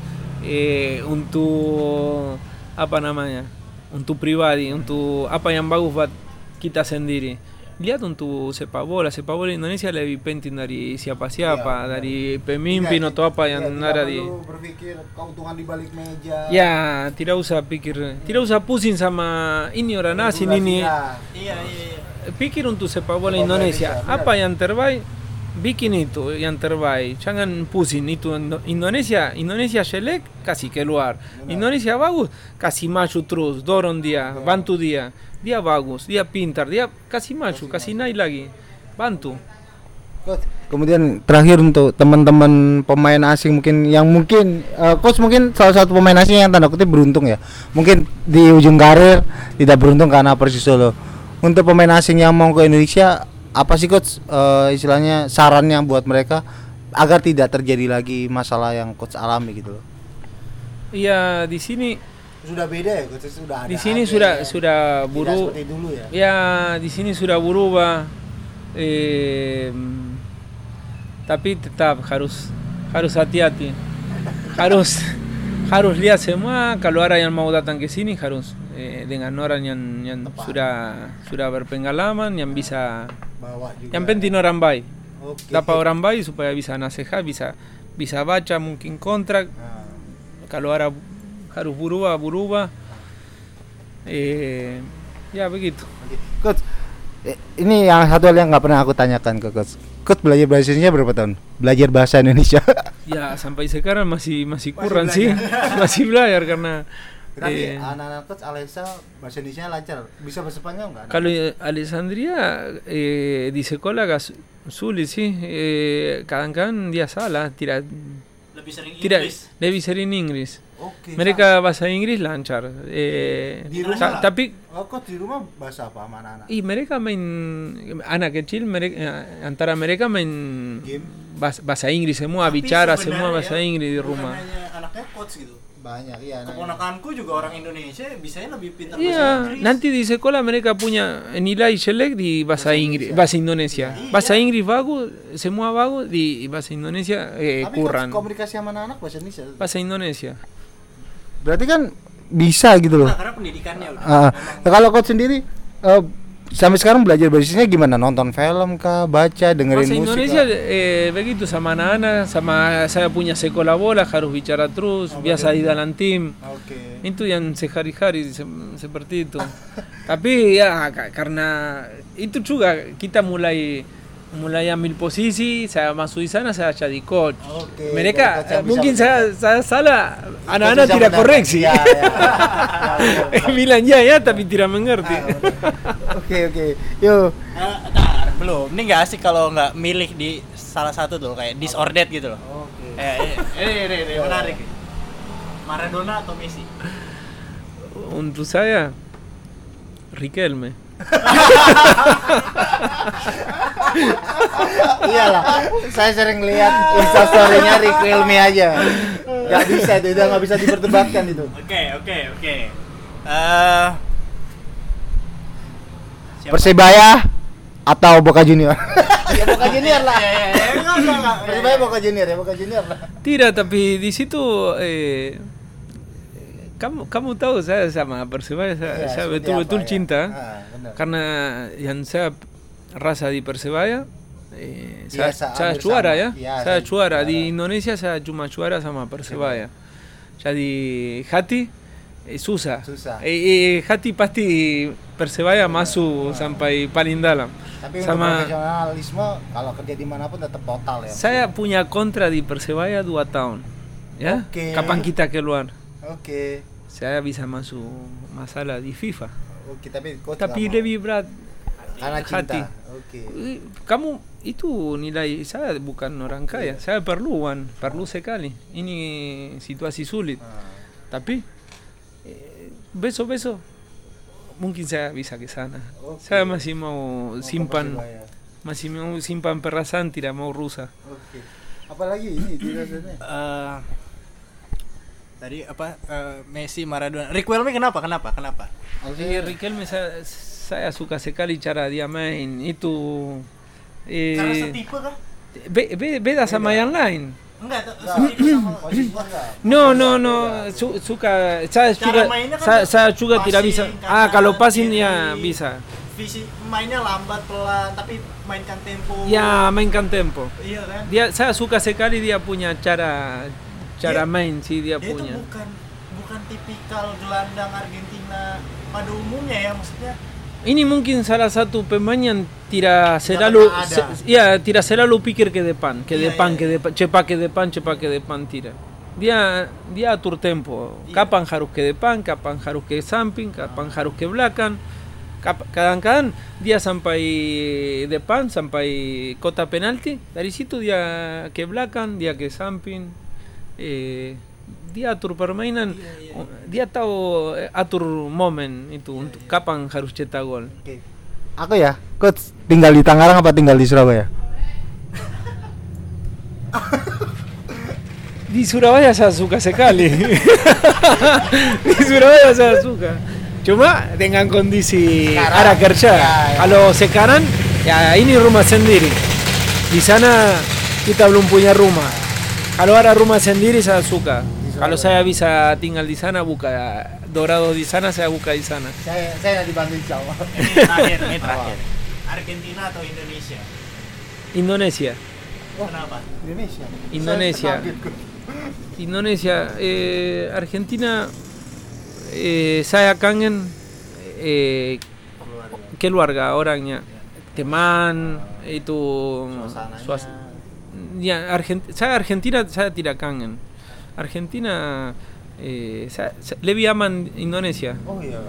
eh, untuk apa namanya untuk pribadi untuk apa yang bagus buat kita sendiri. Lihat untuk sepak bola. Sepak bola Indonesia lebih penting dari siapa-siapa Iya, dari pemimpin atau apa yang ada di berpikir keuntungan di balik meja. Ya tidak usah pikir tidak usah pusing sama ini orang asing ini. Iya, iya, iya. pikir untuk sepak bola Indonesia. Indonesia. Apa yang terbaik, bikin itu yang terbaik. Jangan pusing itu Indo- Indonesia, Indonesia jelek kasih keluar. Indonesia bagus kasih maju terus, dorong dia, bantu dia. Dia bagus, dia pintar, dia kasih maju, kasih naik lagi. Bantu. Coach, kemudian terakhir untuk teman-teman pemain asing mungkin yang mungkin eh, coach mungkin salah satu pemain asing yang tanda kutip beruntung ya. Mungkin di ujung karir tidak beruntung karena Persis Solo. Untuk pemain asing yang mau ke Indonesia apa sih coach eh, istilahnya sarannya buat mereka agar tidak terjadi lagi masalah yang coach alami gitu loh. Iya, di sini Sudah beda ya coach, sudah di sini sudah sudah buru dulu ya. Ya, di sini sudah berubah. Eh, tapi tetap harus harus hati-hati. Harus harus lihat semua kalau ada yang mau datang ke sini harus eh, dengan orang yang yang sudah sudah berpengalaman yang bisa yang penting orang baik. Oke. Dapat orang baik supaya bisa nasihat, bisa bisa baca mungkin kontrak Nah. kalau ada harus berubah berubah eh ya begitu Coach, eh, ini yang satu hal yang nggak pernah aku tanyakan ke coach. Coach belajar bahasa Indonesia berapa tahun? Belajar bahasa Indonesia. Ya sampai sekarang masih masih kurang belajar. sih, masih belajar karena Berarti Eh, anak-anak coach Alesa bahasa Indonesia lancar. Bisa bahasa Spanyol enggak? Kalau eh, Alessandria eh, di sekolah gas sulit sih, eh, kadang-kadang dia salah, tidak Lebih sering tidak Inggris. lebih sering Inggris. Oke. Mereka bahasa Inggris lancar. Eh, Di rumah? tapi Oh, coach di rumah bahasa apa sama anak-anak? y mereka main anak kecil mereka, eh, antara mereka main Game? bahasa, bahasa Inggris semua Tapi bicara semua bahasa Inggris di rumah. anaknya coach gitu. Banyak iya. anak- Keponakanku juga orang Indonesia bisanya lebih pintar bahasa Iya, Inggris. nanti di sekolah mereka punya nilai jelek di bahasa Inggris, bahasa Indonesia. Iya. Bahasa Inggris bagus, semua bagus di bahasa Indonesia eh, Tapi kurang. komunikasi sama anak-anak bahasa Indonesia. Bahasa Indonesia. Berarti kan bisa gitu loh. Nah, karena pendidikannya udah. Ah, nah, kalau coach sendiri eh, sampai sekarang belajar bahasa Indonesia gimana? Nonton film kah, baca, dengerin Bahasa musik? Indonesia kah? eh, begitu sama anak-anak, sama saya punya sekolah bola harus bicara terus, biasa di dalam tim. Oke. Itu yang sehari-hari se- seperti itu. Tapi ya ka- karena itu juga kita mulai mulai ambil posisi, saya masuk di sana saya jadi coach. Oke, Mereka coach yang eh, mungkin saya, saya salah, anak-anak tidak koreksi. Iya, iya. Bilang ya ya tapi tidak mengerti. Oke oke. Yuk. Eh, belum. Ini nggak asik kalau nggak milih di salah satu tuh kayak disordered gitu loh. Oke. Eh, eh, ini, ini, ini, menarik. Maradona atau Messi? Untuk saya Riquelme. Iyalah. Saya sering lihat instastorynya Riquelme aja. Gak bisa itu, udah nggak bisa diperdebatkan itu. Oke, oke, oke. Eh siapa? Persebaya atau Boca Junior? ya Boca Junior lah. Ya, ya, ya. Persebaya Boca Junior ya Boca Junior lah. Tidak, tapi di situ eh, kamu kamu tahu saya sama Persebaya saya, Iya, saya seperti betul-betul ya? cinta Ah, benar. karena yang saya rasa di Persebaya eh, saya, Biasa, saya hampir juara ya, Iya, saya saya juara di. Indonesia saya cuma juara sama Persebaya. Jadi hati eh, susah. Susah. Eh, eh, hati pasti Persebaya masuk sampai paling dalam. Tapi sama profesionalisme kalau kerja di mana pun tetap total ya. saya punya kontra di Persebaya dua tahun. Ya, Oke. kapan kita keluar? Oke. saya bisa masuk masalah di FIFA. Oke, tapi coach Tapi lebih berat karena cinta. hati. Oke. Eh, Kamu itu nilai saya bukan orang kaya, saya perlu uang, perlu sekali. Ini situasi sulit. Ah, Tapi eh, besok-besok mungkin saya bisa ke sana. Oke. Saya masih mau simpan, masih mau simpan perasaan, tidak mau rusak. Oke. Apalagi ini tidak sana. Tadi apa? Eh, Messi, Maradona. Riquelme kenapa? Kenapa? Kenapa? Eh, Riquelme saya, saya suka sekali cara dia main itu. Eh, Karena setipe kah? Be- be- beda sama yang lain. Enggak, enggak. No, no, no. Su- suka saya Cara juga kan saya, saya juga tidak bisa. kanan, Ah, kalau passing kiri. ya bisa. Visi mainnya lambat pelan, tapi mainkan tempo. Ya mainkan tempo. Iya kan? Dia saya suka sekali dia punya cara cara Dia- main sih dia, Dia punya. itu bukan bukan tipikal gelandang Argentina pada umumnya ya maksudnya. Ini mungkin salah satu pemain yang tidak selalu se- ya tidak selalu pikir ke depan, ke Iya, depan, iya. ke depan, cepat ke depan, cepat ke depan tidak. Dia dia atur tempo. Iya. Kapan harus ke depan, kapan harus ke samping, kapan harus ke belakang. Kadang-kadang dia sampai depan, sampai kota penalti, dari situ dia ke belakang, dia ke samping. Eh, dia atur permainan, Iya, dia tahu eh, atur momen itu untuk kapan harus cetak gol. Oke. Aku ya, coach tinggal di Tangerang apa tinggal di Surabaya? Di Surabaya saya suka sekali. di Surabaya saya suka. Cuma dengan kondisi Sekarang, arah kerja. ya, ya. Kalau sekarang ya ini rumah sendiri. Di sana kita belum punya rumah. Rumah sendiri saya suka. Surabaya. Kalau saya bisa tinggal di sana buka dorado di sana saya buka di sana. Saya saya nanti bantu insya Allah. Ini terakhir, ini terakhir. Argentina atau Indonesia? Indonesia. Kenapa? Indonesia. Indonesia. Eh, Argentina, eh, saya kangen eh, keluarga orangnya, teman itu Suasananya. suas- ya Argent- saya Argentina kangen. Argentina eh, sa- sa- lebih aman Indonesia. Iya.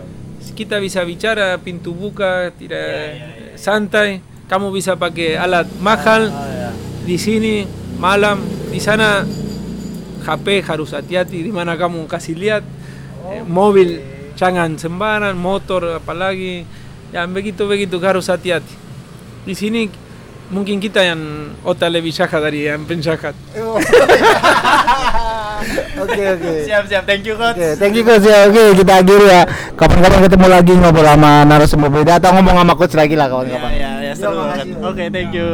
Kita bisa bicara pintu buka, tidak Ya, ya, ya. santai. Kamu bisa pakai alat mahal. Oh. Di sini malam, di sana HP harus hati-hati di mana kamu kasih lihat Eh, mobil jangan sembarang, motor apalagi. Ya begitu begitu harus hati-hati. Di sini mungkin kita yang otak lebih jahat dari yang penjahat. Oke oke. Siap siap, thank you coach. Oke, thank you coach ya. Oke, kita akhiri ya. Kapan-kapan ketemu lagi ngobrol sama narasumber beda atau ngomong sama coach lagi lah Ya kawan-kawan. ya ya seru banget. makasih. Oke, thank you.